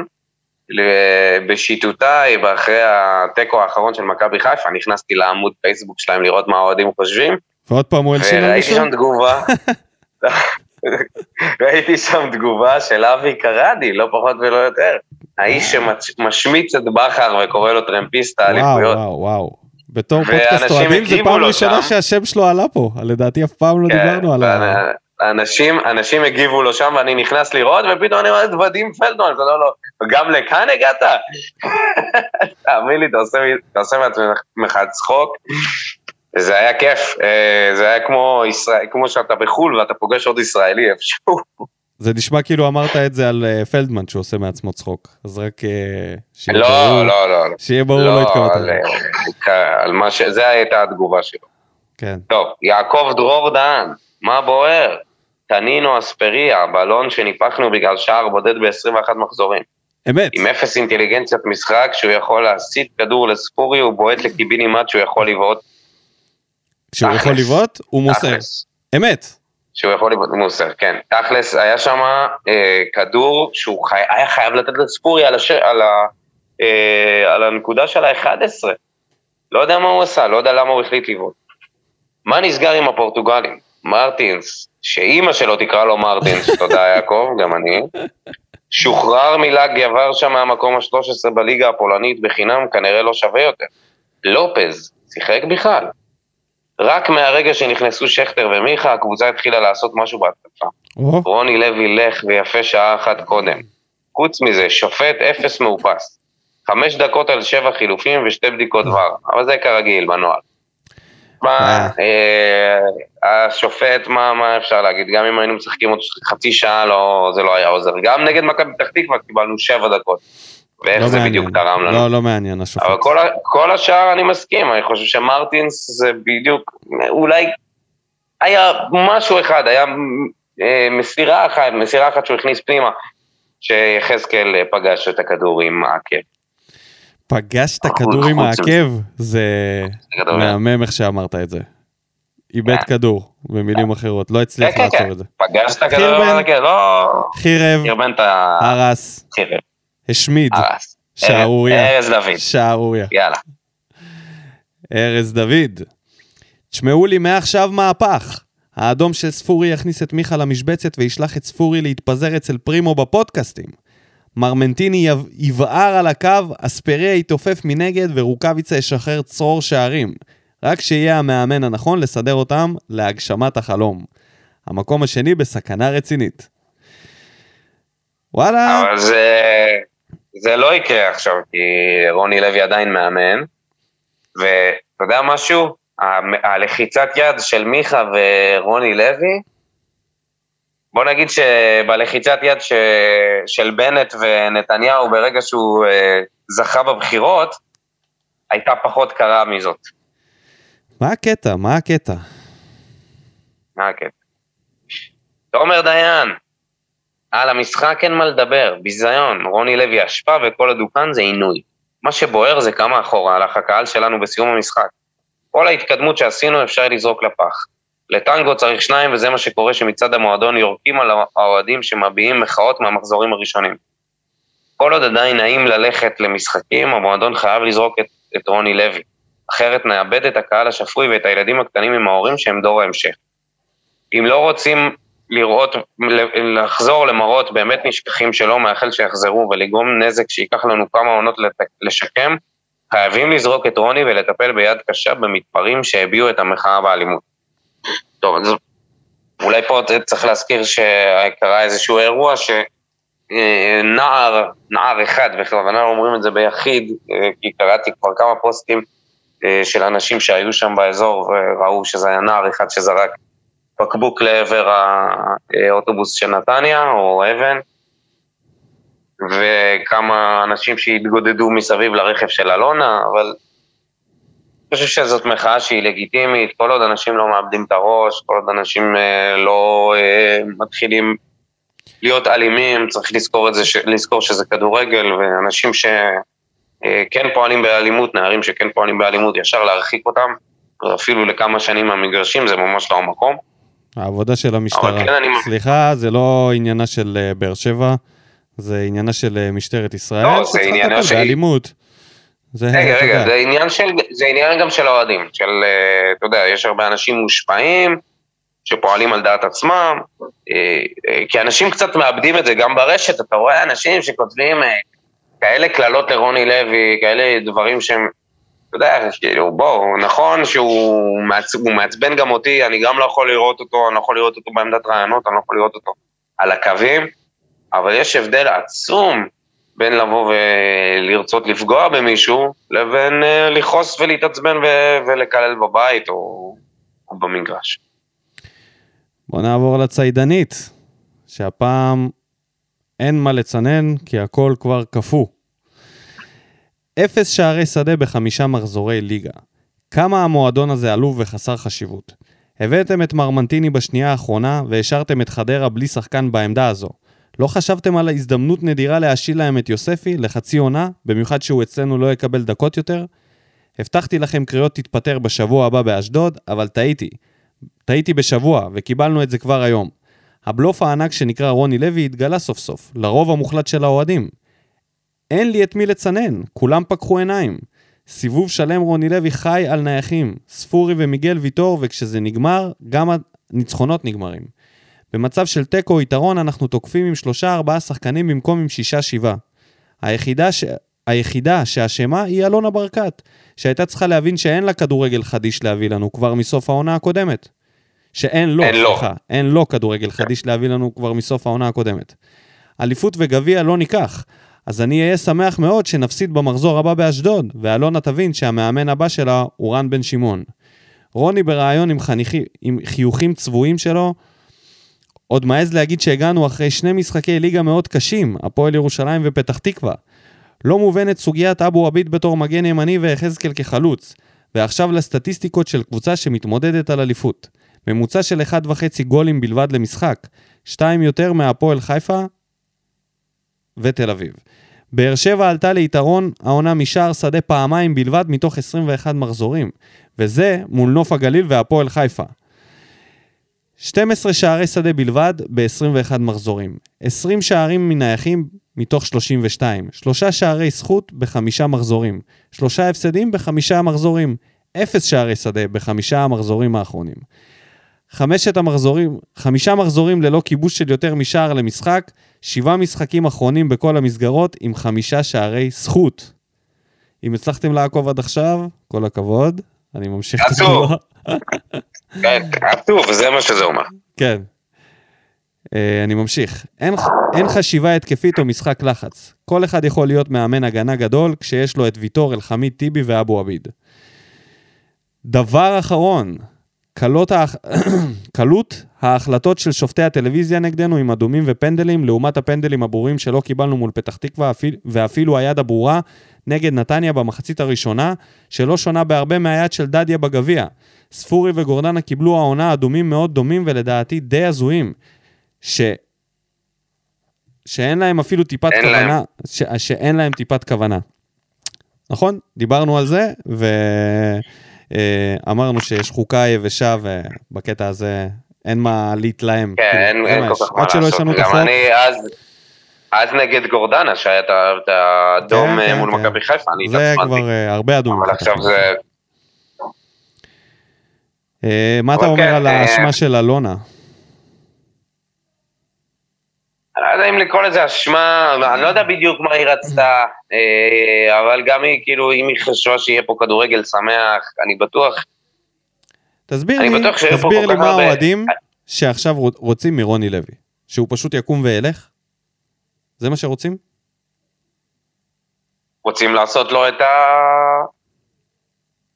בשיטותיי, ואחרי התיקו האחרון של מכבי חיפה, נכנסתי לעמוד פייסבוק שלהם לראות מה האוהדים חושבים, ועוד פעם הוא הלשין על וראיתי מישהו? שם תגובה, ראיתי שם תגובה של אבי קרדי, לא פחות ולא יותר. האיש שמשמיץ את בכר וקורא לו טרמפיסט וואו, האליפויות. וואו, וואו. בתור ואנשים פודקאסט אוהדים זה פעם ראשונה שם. שהשם שלו עלה פה. לדעתי אף פעם לא כן, דיברנו על ה... אנשים, אנשים הגיבו לו שם ואני נכנס לראות ופתאום אני רואה את ודים פלדמן, אומר לו, גם לכאן הגעת? תאמין לי, אתה עושה, מעצמך צחוק. זה היה כיף, אה, זה היה כמו, ישראל, כמו שאתה בחו"ל ואתה פוגש עוד ישראלי איפשהו. זה נשמע כאילו אמרת את זה על אה, פלדמן שהוא עושה מעצמו צחוק. אז רק אה, שיהיה לא, ברור- לא, לא, לא. שיהיה ברור לא לא, התכוונת. על, על מה ש... זה הייתה התגובה שלו. כן. טוב, יעקב דרור דהן, מה בוער? טנינו אספריה, בלון שניפחנו בגלל שער בודד ב-21 מחזורים. אמת. עם אפס אינטליגנציית משחק, שהוא יכול להסיט כדור לספורי, הוא בועט לקיבינימט שהוא יכול לבעוט. כשהוא תכלס. יכול לבעוט, הוא מוסר. אמת. שהוא יכול לבעוט, הוא מוסר, כן. תכלס, היה שם אה, כדור שהוא חי... היה חייב לתת לספורי על, הש... על, ה... אה, על הנקודה של ה-11. לא יודע מה הוא עשה, לא יודע למה הוא החליט לבעוט. מה נסגר עם הפורטוגלים? מרטינס, שאימא שלו תקרא לו מרטינס, תודה יעקב, גם אני. שוחרר מלאג עבר שם מהמקום ה-13 בליגה הפולנית בחינם, כנראה לא שווה יותר. לופז, שיחק בכלל. רק מהרגע שנכנסו שכטר ומיכה, הקבוצה התחילה לעשות משהו בהתקפה. רוני לוי לך ויפה שעה אחת קודם. חוץ מזה, שופט אפס מאופס. חמש דקות על שבע חילופים ושתי בדיקות ור, אבל זה כרגיל בנוהל. מה, אה, השופט, מה, מה אפשר להגיד? גם אם היינו משחקים עוד חצי שעה, לא, זה לא היה עוזר. גם נגד מכבי פתח תקווה קיבלנו שבע דקות. ואיך לא זה מעניין. בדיוק תרם לנו. לא, לא מעניין השופט. אבל כל, כל השאר אני מסכים, אני חושב שמרטינס זה בדיוק, אולי היה משהו אחד, היה אה, מסירה אחת, מסירה אחת שהוא הכניס פנימה, שיחזקאל אה, פגש את הכדור עם העקב. פגשת חוץ- כדור עם. העקב? זה מהמם איך שאמרת את זה. איבד כן. כדור, במילים אחרות, לא הצליח כן, כן, לעצור כן. את זה. פגשת כדור חירבן. עם העקב, לא... חירב, את. הרס, השמיד. שערוריה, ארז דוד, שערוריה. יאללה. ארז דוד. תשמעו לי מעכשיו מהפך. האדום של ספורי יכניס את מיכה למשבצת וישלח את ספורי להתפזר אצל פרימו בפודקאסטים. מרמנטיני יב- יבער על הקו, אספריה יתעופף מנגד ורוקאביצה ישחרר צרור שערים. רק שיהיה המאמן הנכון לסדר אותם להגשמת החלום. המקום השני בסכנה רצינית. וואלה, אבל זה, זה לא יקרה עכשיו, כי רוני לוי עדיין מאמן, ואתה יודע משהו? הלחיצת יד של מיכה ורוני לוי, בוא נגיד שבלחיצת יד ש... של בנט ונתניהו ברגע שהוא אה, זכה בבחירות, הייתה פחות קרה מזאת. מה הקטע? מה הקטע? מה הקטע? תומר דיין, על המשחק אין מה לדבר, ביזיון, רוני לוי אשפה וכל הדוכן זה עינוי. מה שבוער זה כמה אחורה הלך הקהל שלנו בסיום המשחק. כל ההתקדמות שעשינו אפשר לזרוק לפח. לטנגו צריך שניים וזה מה שקורה שמצד המועדון יורקים על האוהדים שמביעים מחאות מהמחזורים הראשונים. כל עוד עדיין נעים ללכת למשחקים, המועדון חייב לזרוק את, את רוני לוי. אחרת נאבד את הקהל השפוי ואת הילדים הקטנים עם ההורים שהם דור ההמשך. אם לא רוצים לראות, לחזור למראות באמת נשכחים שלא מאחל שיחזרו ולגרום נזק שייקח לנו כמה עונות לשקם, חייבים לזרוק את רוני ולטפל ביד קשה במתפרעים שהביעו את המחאה באלימות. טוב, אז אולי פה צריך להזכיר שקרה איזשהו אירוע שנער, נער אחד, בכוונה אומרים את זה ביחיד, אה, כי קראתי כבר כמה פוסטים אה, של אנשים שהיו שם באזור וראו שזה היה נער אחד שזרק בקבוק לעבר האוטובוס של נתניה, או אבן, וכמה אנשים שהתגודדו מסביב לרכב של אלונה, אבל חושב שזאת מחאה שהיא לגיטימית, כל עוד אנשים לא מאבדים את הראש, כל עוד אנשים אה, לא אה, מתחילים להיות אלימים, צריך לזכור, את זה. לזכור שזה כדורגל, ואנשים שכן פועלים באלימות, נערים שכן פועלים באלימות, ישר להרחיק אותם, אפילו לכמה שנים מהמגרשים, זה ממש לא המקום. העבודה של המשטרה. כן, אני- סליחה, זה לא עניינה של אה, באר שבע, זה עניינה של אה, משטרת ישראל, לא, זה עניינה של- באלימות. זה, רגע, רגע, יודע, זה עניין, של, זה עניין גם של האוהדים, של, אה, אתה יודע, יש הרבה אנשים מושפעים, שפועלים על דעת עצמם, אה, אה, כי אנשים קצת מאבדים את זה גם ברשת, אתה רואה אנשים שכותבים כאלה קללות לרוני לוי, כאלה דברים שהם, אתה יודע, כאילו, בואו, נכון שהוא מעצ... מעצבן גם אותי, אני גם לא יכול לראות אותו, אני לא יכול לראות אותו בעמדת רעיונות, אני לא יכול לראות אותו על הקווים, אבל יש הבדל עצום בין לבוא ולרצות לפגוע במישהו, לבין אה, לכעוס ולהתעצבן ו- ולקלל בבית או, או במגרש. בוא נעבור לציידנית, שהפעם אין מה לצנן, כי הכל כבר קפוא. אפס שערי שדה בחמישה מחזורי ליגה. כמה המועדון הזה עלוב וחסר חשיבות. הבאתם את מרמנטיני בשנייה האחרונה והשארתם את חדרה בלי שחקן בעמדה הזו. לא חשבתם על ההזדמנות נדירה להשיל להם את יוספי לחצי עונה, במיוחד שהוא אצלנו לא יקבל דקות יותר? הבטחתי לכם קריאות תתפטר בשבוע הבא באשדוד, אבל טעיתי. טעיתי בשבוע, וקיבלנו את זה כבר היום. הבלוף הענק שנקרא רוני לוי התגלה סוף סוף, לרוב המוחלט של האוהדים. אין לי את מי לצנן, כולם פקחו עיניים. סיבוב שלם רוני לוי חי על נייחים, ספורי ומיגל ויטור, וכשזה נגמר, גם הניצחונות נגמרים. במצב של תיקו יתרון אנחנו תוקפים עם שלושה ארבעה שחקנים במקום עם שישה שבעה. היחידה, ש... היחידה שאשמה היא אלונה ברקת, שהייתה צריכה להבין שאין לה כדורגל חדיש להביא לנו כבר מסוף העונה הקודמת. שאין לו, אין. סליחה, אין לו כדורגל חדיש להביא לנו כבר מסוף העונה הקודמת. אליפות וגביע לא ניקח, אז אני אהיה שמח מאוד שנפסיד במחזור הבא באשדוד, ואלונה תבין שהמאמן הבא שלה הוא רן בן שמעון. רוני בריאיון עם, חניכי, עם חיוכים צבועים שלו, עוד מעז להגיד שהגענו אחרי שני משחקי ליגה מאוד קשים, הפועל ירושלים ופתח תקווה. לא מובנת סוגיית אבו עביד בתור מגן ימני ויחזקאל כחלוץ, ועכשיו לסטטיסטיקות של קבוצה שמתמודדת על אליפות. ממוצע של 1.5 גולים בלבד למשחק, שתיים יותר מהפועל חיפה ותל אביב. באר שבע עלתה ליתרון העונה משער שדה פעמיים בלבד מתוך 21 מחזורים, וזה מול נוף הגליל והפועל חיפה. 12 שערי שדה בלבד ב-21 מחזורים, 20 שערים מנייחים מתוך 32, שלושה שערי זכות בחמישה מחזורים, שלושה הפסדים בחמישה מחזורים, אפס שערי שדה בחמישה המחזורים האחרונים. חמשת המחזורים, חמישה מחזורים ללא כיבוש של יותר משער למשחק, שבעה משחקים אחרונים בכל המסגרות עם חמישה שערי זכות. אם הצלחתם לעקוב עד עכשיו, כל הכבוד, אני ממשיך את. כן, זה מה שזה אומר. כן. אה, אני ממשיך. אין, אין חשיבה התקפית או משחק לחץ. כל אחד יכול להיות מאמן הגנה גדול כשיש לו את ויטור, אלחמיד טיבי ואבו עביד. דבר אחרון, קלות, האח... קלות ההחלטות של שופטי הטלוויזיה נגדנו עם אדומים ופנדלים, לעומת הפנדלים הברורים שלא קיבלנו מול פתח תקווה, אפילו, ואפילו היד הברורה נגד נתניה במחצית הראשונה, שלא שונה בהרבה מהיד של דדיה בגביע. ספורי וגורדנה קיבלו העונה אדומים מאוד דומים ולדעתי די הזויים, ש... שאין להם אפילו טיפת כוונה, להם. ש... שאין להם טיפת כוונה. נכון? דיברנו על זה, ואמרנו שיש חוקה יבשה, ובקטע הזה אין מה להתלהם. כן, כאילו, אין זה כל. כך מה עד שלא לעשות. ישנו את גם החוק. אני אז... אז נגד גורדנה, שהיה את האדום כן, אה, כן, מול כן. מכבי חיפה, אני זה התעצבנתי. כבר אה, הרבה אדומים. אבל עכשיו זה... אה, מה אתה אומר כן, על אה, האשמה של אלונה? אני לא יודע אם לקרוא לזה אשמה, אני לא יודע בדיוק מה היא רצתה, אה, אבל גם היא, כאילו, אם היא חשבה שיהיה פה כדורגל שמח, אני בטוח, תסביר אני לי, בטוח פה תסביר כל לי מה הרבה- האוהדים שעכשיו רוצ- רוצים מרוני לוי. שהוא פשוט יקום וילך? זה מה שרוצים? רוצים לעשות לו את ה...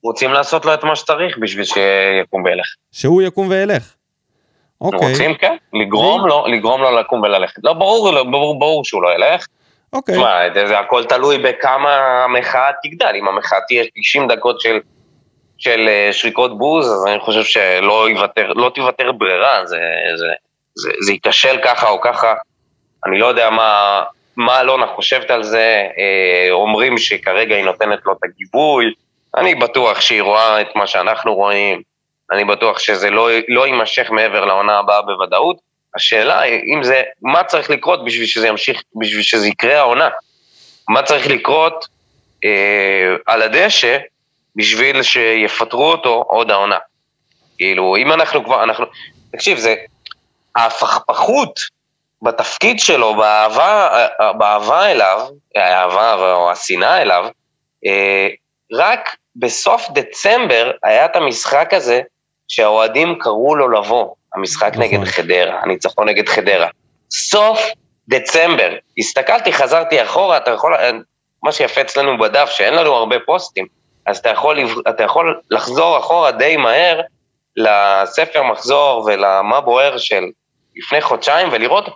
רוצים לעשות לו את מה שצריך בשביל שיקום וילך. שהוא יקום וילך. אוקיי, רוצים, כן, לגרום לו, לגרום לו לקום וללכת. לא, ברור, לא, ברור, ברור שהוא לא ילך. אוקיי. תשמע, זה, זה הכל תלוי בכמה המחאה תגדל. אם המחאה תהיה 90 דקות של, של אה, שריקות בוז, אז אני חושב שלא יוותר, לא תיוותר ברירה, זה, זה, זה, זה ייכשל ככה או ככה. אני לא יודע מה, מה אלונה חושבת על זה, אה, אומרים שכרגע היא נותנת לו את הגיבוי, אני בטוח שהיא רואה את מה שאנחנו רואים, אני בטוח שזה לא, לא יימשך מעבר לעונה הבאה בוודאות. השאלה היא, אם זה, מה צריך לקרות בשביל שזה ימשיך, בשביל שזה יקרה העונה? מה צריך לקרות אה, על הדשא בשביל שיפטרו אותו עוד העונה? כאילו, אם אנחנו כבר, אנחנו, תקשיב, זה, ההפכפכות בתפקיד שלו, באהבה, באהבה אליו, האהבה או השנאה אליו, אה, רק בסוף דצמבר היה את המשחק הזה שהאוהדים קראו לו לבוא, המשחק נכון. נגד חדרה, הניצחון נגד חדרה. סוף דצמבר. הסתכלתי, חזרתי אחורה, אתה יכול, מה שיפה אצלנו בדף, שאין לנו הרבה פוסטים, אז אתה יכול, אתה יכול לחזור אחורה די מהר לספר מחזור ולמה בוער של לפני חודשיים ולראות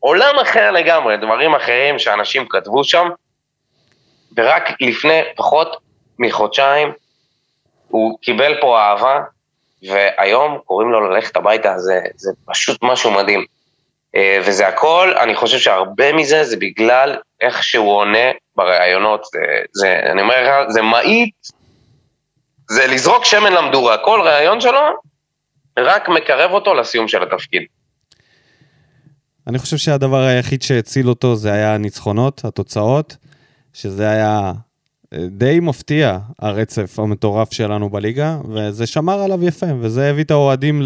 עולם אחר לגמרי, דברים אחרים שאנשים כתבו שם, ורק לפני פחות מחודשיים הוא קיבל פה אהבה, והיום קוראים לו ללכת הביתה, זה, זה פשוט משהו מדהים. אה, וזה הכל, אני חושב שהרבה מזה זה בגלל איך שהוא עונה בראיונות. זה, זה, אני אומר לך, זה מאית, זה לזרוק שמן למדורה. כל ראיון שלו רק מקרב אותו לסיום של התפקיד. אני חושב שהדבר היחיד שהציל אותו זה היה הניצחונות, התוצאות, שזה היה די מפתיע, הרצף המטורף שלנו בליגה, וזה שמר עליו יפה, וזה הביא את האוהדים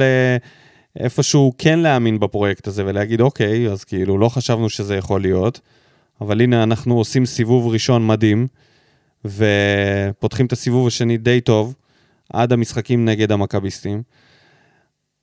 לאיפשהו כן להאמין בפרויקט הזה ולהגיד, אוקיי, אז כאילו לא חשבנו שזה יכול להיות, אבל הנה אנחנו עושים סיבוב ראשון מדהים, ופותחים את הסיבוב השני די טוב, עד המשחקים נגד המכביסטים.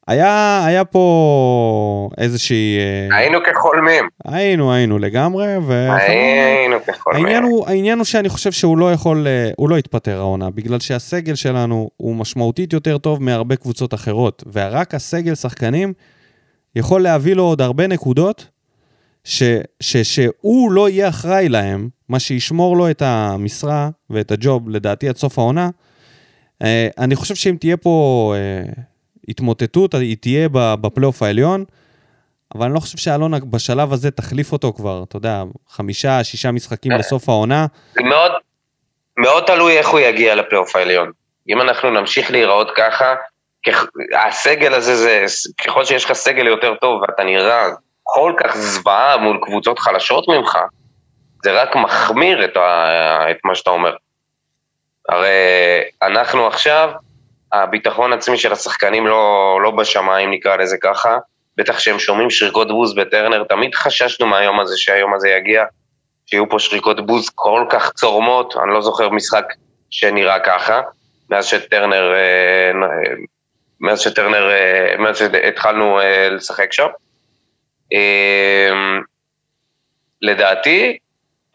היה, היה פה איזושהי... אה, היינו כחולמים. היינו, היינו לגמרי, ו... היינו כחולמים. העניין הוא, העניין הוא שאני חושב שהוא לא יכול, אה, הוא לא יתפטר העונה, בגלל שהסגל שלנו הוא משמעותית יותר טוב מהרבה קבוצות אחרות, ורק הסגל שחקנים יכול להביא לו עוד הרבה נקודות, ש, ש, שהוא לא יהיה אחראי להם, מה שישמור לו את המשרה ואת הג'וב, לדעתי עד סוף העונה. אה, אני חושב שאם תהיה פה התמוטטות, היא תהיה בפלייאוף העליון, אבל אני לא חושב שאלונה בשלב הזה תחליף אותו כבר, אתה יודע, חמישה, שישה משחקים לסוף העונה. זה מאוד, מאוד תלוי איך הוא יגיע לפלייאוף העליון. אם אנחנו נמשיך להיראות ככה, כ- הסגל הזה, זה, ככל שיש לך סגל יותר טוב ואתה נראה כל כך זוועה מול קבוצות חלשות ממך, זה רק מחמיר את, ה, את מה שאתה אומר. הרי אנחנו עכשיו, הביטחון העצמי של השחקנים לא, לא בשמיים, נקרא לזה ככה. בטח שהם שומעים שריקות בוז בטרנר, תמיד חששנו מהיום הזה, שהיום הזה יגיע, שיהיו פה שריקות בוז כל כך צורמות, אני לא זוכר משחק שנראה ככה, מאז שטרנר, אה, מאז שטרנר, אה, מאז שהתחלנו אה, לשחק שם. לדעתי,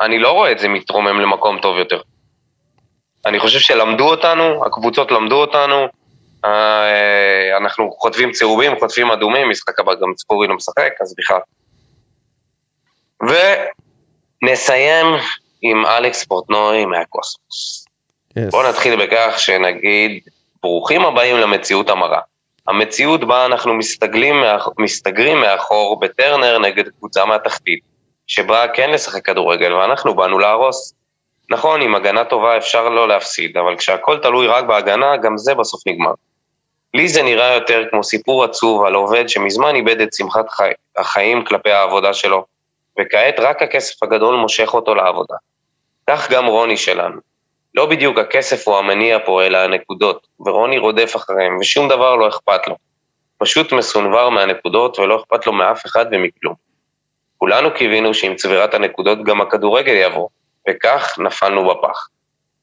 אני לא רואה את זה מתרומם למקום טוב יותר. אני חושב שלמדו אותנו, הקבוצות למדו אותנו, אה, אנחנו חוטפים צהובים, חוטפים אדומים, משחק הבא גם צפורי לא משחק, אז בכלל. ונסיים עם אלכס פורטנוי מהקוסמוס. Yes. בואו נתחיל בכך שנגיד, ברוכים הבאים למציאות המרה. המציאות בה אנחנו מסתגלים, מסתגרים מאחור בטרנר נגד קבוצה מהתחתית, שבאה כן לשחק כדורגל, ואנחנו באנו להרוס. נכון, עם הגנה טובה אפשר לא להפסיד, אבל כשהכל תלוי רק בהגנה, גם זה בסוף נגמר. לי זה נראה יותר כמו סיפור עצוב על עובד שמזמן איבד את שמחת חי... החיים כלפי העבודה שלו, וכעת רק הכסף הגדול מושך אותו לעבודה. כך גם רוני שלנו. לא בדיוק הכסף הוא המניע פה, אלא הנקודות, ורוני רודף אחריהם, ושום דבר לא אכפת לו. פשוט מסונבר מהנקודות ולא אכפת לו מאף אחד ומכלום. כולנו קיווינו שעם צבירת הנקודות גם הכדורגל יבוא, וכך נפלנו בפח.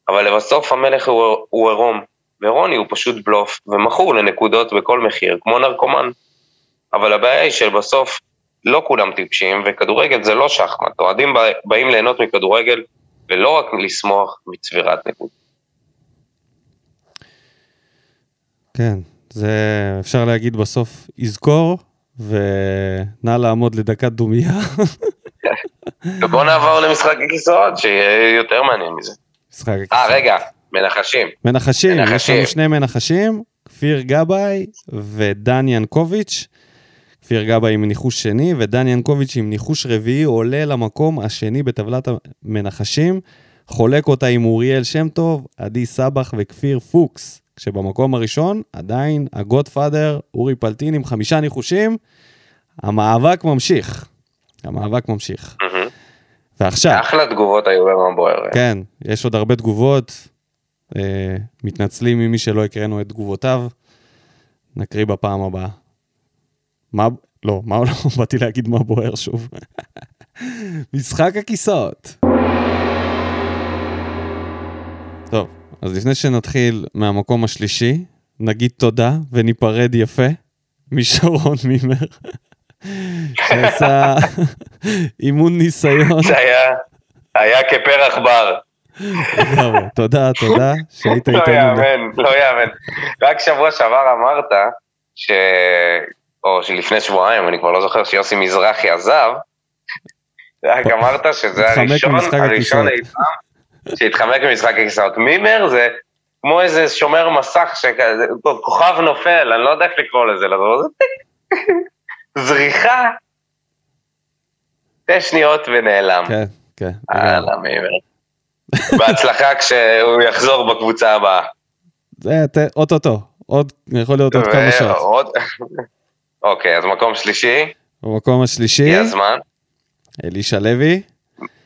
אבל לבסוף המלך הוא, הוא עירום, ורוני הוא פשוט בלוף, ומכור לנקודות בכל מחיר, כמו נרקומן. אבל הבעיה היא שבסוף לא כולם טיפשים, וכדורגל זה לא שחמט. אוהדים באים ליהנות מכדורגל, ולא רק לשמוח מצבירת נקודות. כן, זה אפשר להגיד בסוף, יזכור, ונא לעמוד לדקת דומייה. ובוא נעבור למשחק הכיסאות, שיהיה יותר מעניין מזה. משחק הכיסאות. אה, רגע, מנחשים. מנחשים, יש. לנו שני מנחשים, כפיר גבאי ודן ינקוביץ'. כפיר גבאי עם ניחוש שני, ודן ינקוביץ' עם ניחוש רביעי עולה למקום השני בטבלת המנחשים. חולק אותה עם אוריאל שם טוב, עדי סבח וכפיר פוקס. כשבמקום הראשון עדיין הגודפאדר אורי פלטין עם חמישה ניחושים. המאבק ממשיך. המאבק ממשיך. ועכשיו, אחלה תגובות היו ביום הבוער. כן, יש עוד הרבה תגובות. אה, מתנצלים ממי שלא הקראנו את תגובותיו. נקריא בפעם הבאה. מה... לא, מה לא? באתי להגיד מה בוער שוב. משחק הכיסאות. אז לפני שנתחיל מהמקום השלישי, נגיד תודה וניפרד יפה משרון מימר, שעשה אימון ניסיון. זה היה, היה כפרח בר. תודה, תודה שהיית לא איתנו. יאמן, לא יאמן. רק שבוע שעבר אמרת, ש... או שלפני שבועיים, אני כבר לא זוכר שיוסי מזרחי עזב, רק אמרת שזה הראשון, הראשון. אי פעם שהתחמק ממשחק הכיסאות. מימר זה כמו איזה שומר מסך, שכזה, כוכב נופל, אני לא יודע איך לקרוא לזה, לא, זה זריחה שתי שניות ונעלם. כן, כן. הלאה, מימר. בהצלחה כשהוא יחזור בקבוצה הבאה. זה אוטוטו, עוד, יכול להיות עוד כמה שעות. אוקיי, אז מקום שלישי, במקום השלישי, הגיע הזמן. אלישע לוי,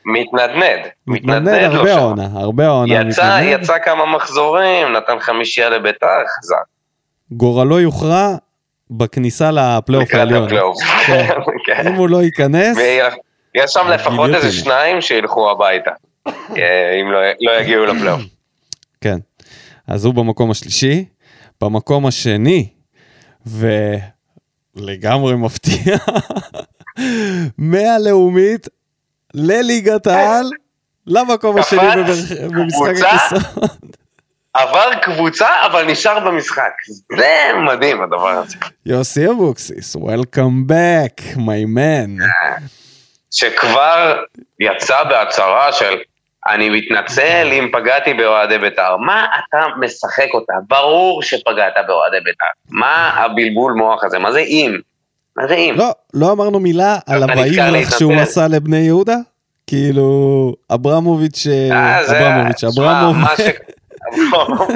מתנדנד. מתנדנד הרבה שם. העונה, הרבה העונה יצא. יצא כמה מחזורים, נתן חמישייה לביתר, חזק. גורלו יוכרע בכניסה לפלייאוף העליון. כן. כן. אם הוא לא ייכנס, ויש שם לפחות איזה. שניים שילכו הביתה. אה, אם לא- לא יגיעו לפלייאוף. כן. אז הוא במקום השלישי. במקום השני, ולגמרי מפתיע, מהלאומית לליגת העל, למקום השני במשחק? הכיסאות. עבר קבוצה, אבל נשאר במשחק. זה מדהים הדבר הזה. יוסי אבוקסיס, Welcome back, my man. שכבר יצא בהצהרה של אני מתנצל אם פגעתי באוהדי בית"ר. מה אתה משחק אותה? ברור שפגעת באוהדי בית"ר. מה הבלבול מוח הזה? מה זה אם? אם? לא, לא אמרנו מילה על להתנצל. שהוא עשה לבני יהודה? כאילו, אברמוביץ', אה, זה- אברמוביץ'.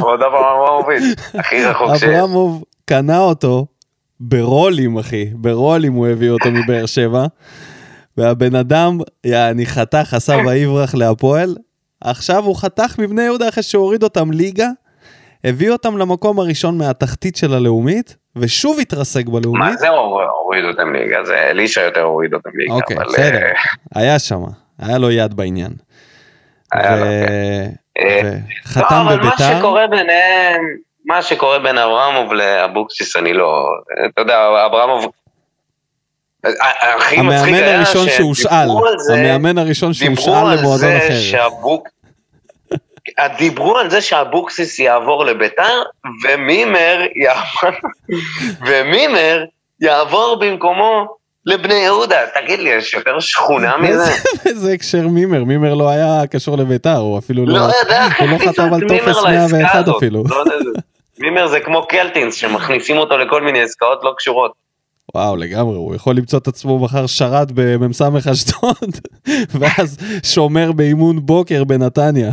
עוד אברמוביץ', הכי רחוק ש... אברמוב קנה אותו ברולים, אחי, ברולים הוא הביא אותו מבאר שבע, והבן אדם, יעני חתך, עשה ויברח להפועל, עכשיו הוא חתך מבני יהודה אחרי שהוריד אותם ליגה, הביא אותם למקום הראשון מהתחתית של הלאומית, ושוב התרסק בלאומית. מה זה הוריד אותם ליגה? זה אלישע יותר הוריד אותם ליגה. אוקיי, אבל, בסדר, אה, היה שם, היה לו יד בעניין. ו- כן. אה, וחתם לא, אבל מה בביתר, שקורה ביניהם, מה שקורה בין אברמוב לאבוקסיס, אני לא... אתה יודע, אברמוב... מצחיק המאמן הראשון שהושאל, שדיברו על זה- המאמן הראשון דיברו שהושאל על למועדון זה אחר. שאבוק... דיברו על זה שאבוקסיס יעבור לביתר, ומימר יעבור... ומימר יעבור במקומו לבני יהודה. תגיד לי, יש יותר שכונה מזה? באיזה הקשר מימר? מימר לא היה קשור לביתר, הוא אפילו לא... לא יודע הוא לא חתם על טופס לעסקה 101 הזאת. אפילו. לא מימר זה כמו קלטינס, שמכניסים אותו לכל מיני עסקאות לא קשורות. וואו, לגמרי, הוא יכול למצוא את עצמו מחר שרת במ"ס אשדוד, ואז שומר באימון בוקר בנתניה.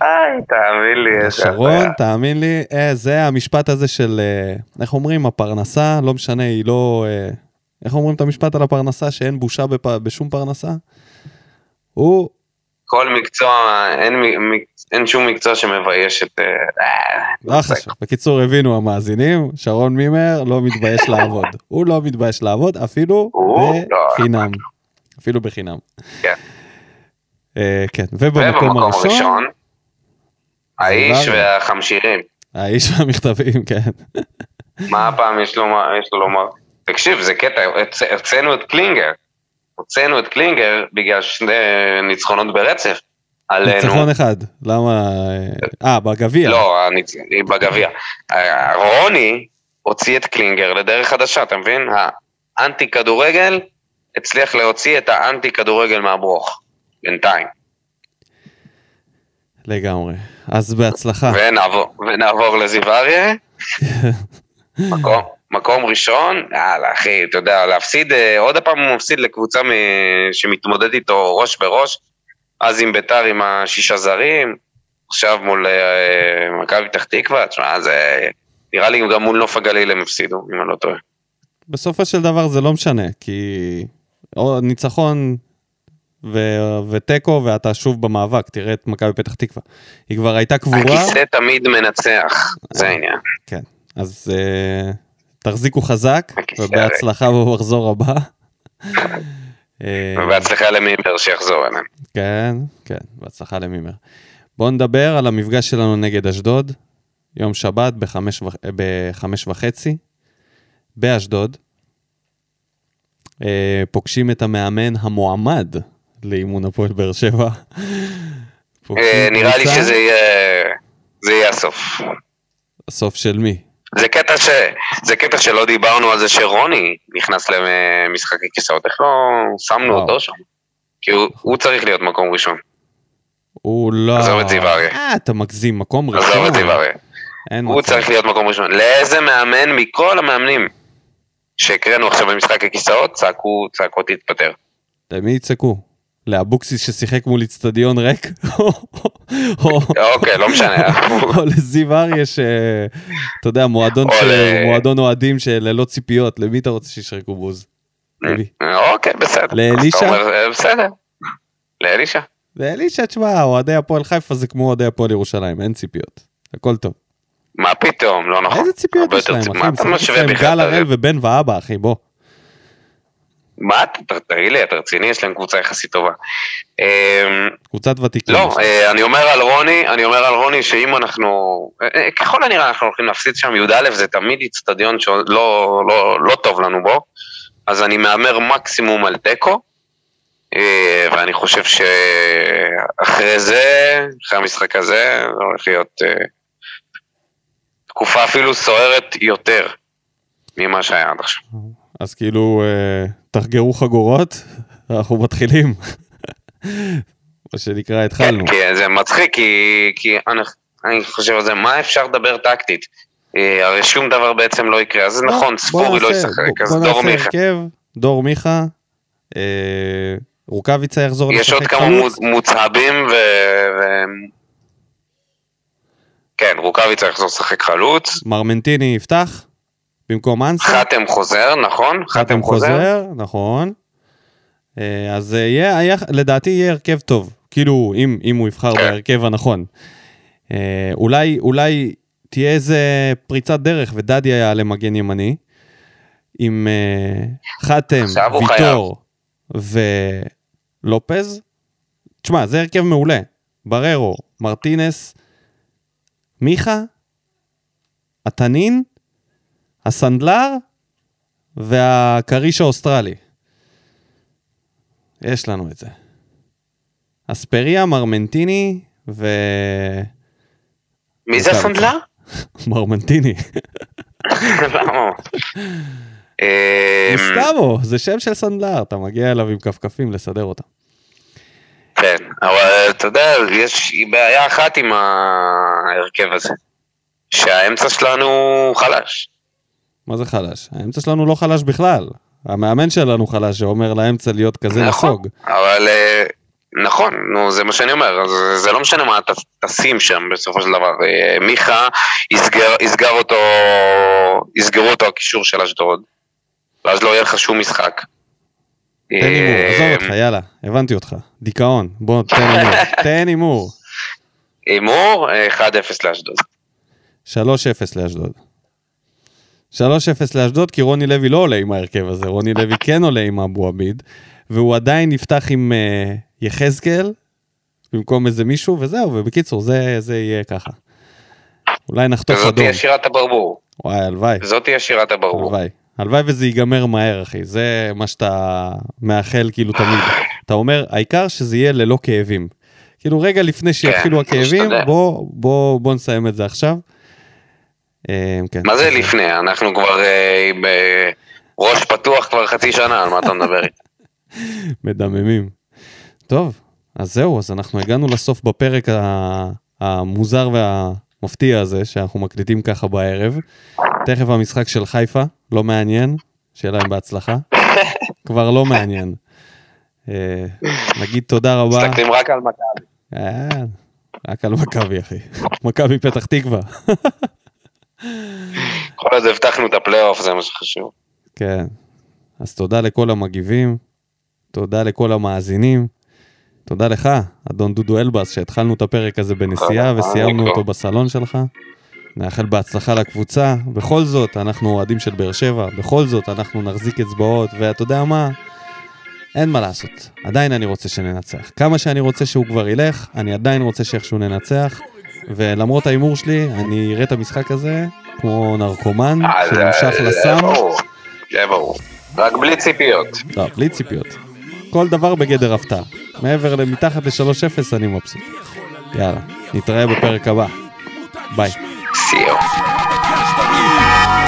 היי, תאמין לי, יש... שרון, תאמין לי, אה, זה המשפט הזה של, אה, איך אומרים, הפרנסה, לא משנה, היא לא... אה, איך אומרים את המשפט על הפרנסה, שאין בושה. בשום פרנסה? הוא, כל מקצוע, אין אין שום מקצוע שמבייש את... אה, לא חשוב. בקיצור, הבינו המאזינים, שרון מימר לא מתבייש לעבוד. הוא לא מתבייש לעבוד, אפילו? לא. בחינם. אפילו בחינם. כן. אה, כן, ובמקום הראשון, האיש. והחמשירים. האיש והמכתבים, כן. מה הפעם יש לו לומר? תקשיב, זה קטע, הוצ- הוצאנו את קלינגר. הוצאנו את קלינגר בגלל שני ניצחונות ברצף. עלינו. ניצחון אחד, למה... אה, אה, בגביע. לא, הניצ- בגביע. אה, רוני הוציא את קלינגר לדרך חדשה, אתה מבין? האנטי כדורגל הצליח להוציא את האנטי כדורגל מהברוך, בינתיים. לגמרי. אז בהצלחה. ונעבור, ונעבור לזיו אריה. מקום, מקום ראשון, יאללה אחי, אתה יודע, להפסיד, אה, עוד פעם הוא מפסיד לקבוצה שמתמודדת איתו ראש בראש, אז עם ביתר עם השישה זרים, עכשיו מול אה, מכבי פתח תקווה, תשמע, זה... נראה לי גם מול נוף הגליל הם הפסידו, אם אני לא טועה. בסופו של דבר זה לא משנה, כי ניצחון ו- ותיקו ואתה שוב במאבק, תראה את מכבי פתח תקווה. היא כבר הייתה קבורה, הכיסא תמיד מנצח, זה העניין. כן, אז uh, תחזיקו חזק, ובהצלחה במחזור הבא. אה, ובהצלחה למימבר שיחזור אליהם. כן, כן, בהצלחה למימר. בואו נדבר על המפגש שלנו נגד אשדוד, יום שבת בחמש, וח- בחמש וחצי, באשדוד. אה, פוגשים את המאמן המועמד לאימון הפועל באר שבע. אה, נראה לי שזה יהיה... זה יהיה הסוף. הסוף של מי? זה קטע ש... זה קטע שלא דיברנו על זה שרוני נכנס למשחקי כיסאות, איך לא שמנו וואו. אותו שם? כי הוא, הוא צריך להיות מקום ראשון. הוא לא... עזוב את זיו אריה. אה, אתה מגזים, מקום ראשון. עזוב את זיו אריה. אין הוא מצב. צריך להיות מקום ראשון. לאיזה מאמן מכל המאמנים שהקראנו עכשיו במשחק הכיסאות, צעקו, צעקו תתפטר. למי יצעקו? לאבוקסיס ששיחק מול איצטדיון ריק? או- אוקיי, לא משנה. או לזיו אריה שאתה יודע, מועדון אוהדים שללא ציפיות, למי אתה רוצה שישרקו בוז? אוקיי, בסדר. לאלישע? אומר, אה, בסדר. לאלישע. ואלישע, תשמע, אוהדי הפועל חיפה זה כמו אוהדי הפועל ירושלים, אין ציפיות. הכל טוב. מה פתאום, לא נכון. איזה ציפיות יש להם, אחי? משווה אצלם? גל הראל ובן ואבא, אחי, בוא. מה, אתה- תגיד לי, אתה רציני? יש להם קבוצה יחסית טובה. אמ, קבוצת ותיקים. לא, אה, אני אומר על רוני, אני אומר על רוני שאם אנחנו, אה, אה, ככל הנראה אנחנו הולכים להפסיד שם י"א, זה תמיד איצטדיון שלא לא, לא טוב לנו בו, אז אני מהמר מקסימום על תיקו, ואני חושב שאחרי זה, אחרי המשחק הזה, זה הולך להיות תקופה אפילו סוערת יותר ממה שהיה עד עכשיו. אז כאילו, אה, תחגרו חגורות, אנחנו מתחילים. מה שנקרא, התחלנו. כן, כי זה מצחיק, כי, כי אני, אני חושב על זה, מה אפשר לדבר טקטית? אה, הרי שום דבר בעצם לא יקרה, אז נכון, בוא ספורי לא ישחק, אז בוא דור מיכה. הרכב, דור מיכה, אה, רוקאביצה יחזור יש עוד לשחק כמה מוצהבים ו... ו... כן, רוקאביצה יחזור לשחק חלוץ, מרמנטיני יפתח, במקום אנסה. חתם חוזר, נכון? חתם חוזר, נכון. אה, אז אה, יהיה, היה, לדעתי יהיה הרכב טוב, כאילו אם, אם הוא יבחר כן. בהרכב הנכון. אה, אולי, אולי תהיה איזה פריצת דרך ודדיה יעלה מגן ימני, עם חתם, ויטור ולופז. תשמע, זה הרכב מעולה. בררו, מרטינס, מיכה, התנין, הסנדלר והכריש האוסטרלי. יש לנו את זה. אספריה, מרמנטיני ו... מי זה. הסנדלר? מרמנטיני. למה? אה, סתמו, זה שם של סנדלר, אתה מגיע אליו עם כפכפים לסדר אותם. כן, אבל אתה יודע, יש בעיה אחת עם ההרכב הזה, שהאמצע שלנו חלש. מה זה חלש? האמצע שלנו לא חלש בכלל. המאמן שלנו חלש, שאומר לאמצע להיות כזה נכון, נסוג. אבל אה, נכון, נו, זה מה שאני אומר, אז זה לא משנה מה ת- תשים שם בסופו של דבר. אה, מיכה, יסגר, יסגר אותו, יסגרו אותו הקישור של אשדוד, ואז לא יהיה לך שום משחק. תן הימור, אה, עזוב אותך, יאללה, הבנתי אותך. דיכאון, בוא, תן הימור. תן הימור. הימור, אה, 1-0 לאשדוד. 3-0 לאשדוד. 3-0 לאשדוד, כי רוני לוי לא עולה עם ההרכב הזה, רוני לוי כן עולה עם אבו עביד, והוא עדיין יפתח עם אה, יחזקאל, במקום איזה מישהו, וזהו, ובקיצור, זה, זה יהיה ככה. אולי נחטוף אדום. תהיה שירת הברבור. וואי, הלוואי, זאת תהיה שירת הברבור. הלוואי. הלוואי וזה ייגמר מהר, אחי, זה מה שאתה מאחל כאילו תמיד. אתה אומר, העיקר שזה יהיה ללא כאבים. כאילו רגע לפני שיתחילו כן, הכאבים, משתדל. בוא, בוא, בוא נסיים את זה עכשיו. אה, כן. מה זה לפני? אנחנו כבר אה, בראש פתוח כבר חצי שנה, על מה אתה מדבר? מדממים. טוב, אז זהו, אז אנחנו הגענו לסוף בפרק המוזר והמפתיע הזה, שאנחנו מקליטים ככה בערב. תכף המשחק של חיפה, לא מעניין, שיהיה להם בהצלחה. כבר לא מעניין. אה, נגיד תודה רבה. מסתכלים רק על מכבי. אה, רק על מכבי, אחי. מכבי פתח תקווה. כל עוד הבטחנו את הפלייאוף, זה מה שחשוב. כן. אז תודה לכל המגיבים, תודה לכל המאזינים, תודה לך, אדון דודו אלבאס, שהתחלנו את הפרק הזה בנסיעה וסיימנו. אותו בסלון שלך. נאחל בהצלחה לקבוצה. בכל זאת, אנחנו אוהדים של באר שבע, בכל זאת, אנחנו נחזיק אצבעות, ואתה יודע מה? אין מה לעשות. עדיין אני רוצה שננצח. כמה שאני רוצה שהוא כבר ילך, אני עדיין רוצה שאיכשהו ננצח. ולמרות ההימור שלי, אני אראה את המשחק הזה כמו נרקומן אה, שנמשך לסם. זה ברור. רק בלי ציפיות. לא, בלי ציפיות. כל דבר בגדר הפתעה. מעבר למתחת ל-3-0 אני מבסוט. יאללה, נתראה בפרק הבא. ביי. סיום.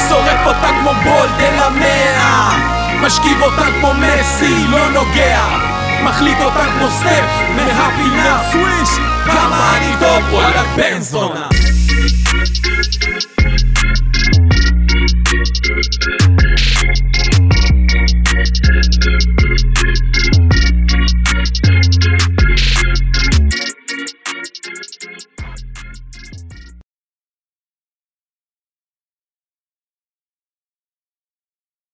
שורף אותה כמו בולד אל המאה משכיב אותה כמו מסי, לא נוגע מחליט אותה כמו סטף מהפינה סוויש כמה אני טוב וואלה בן זונה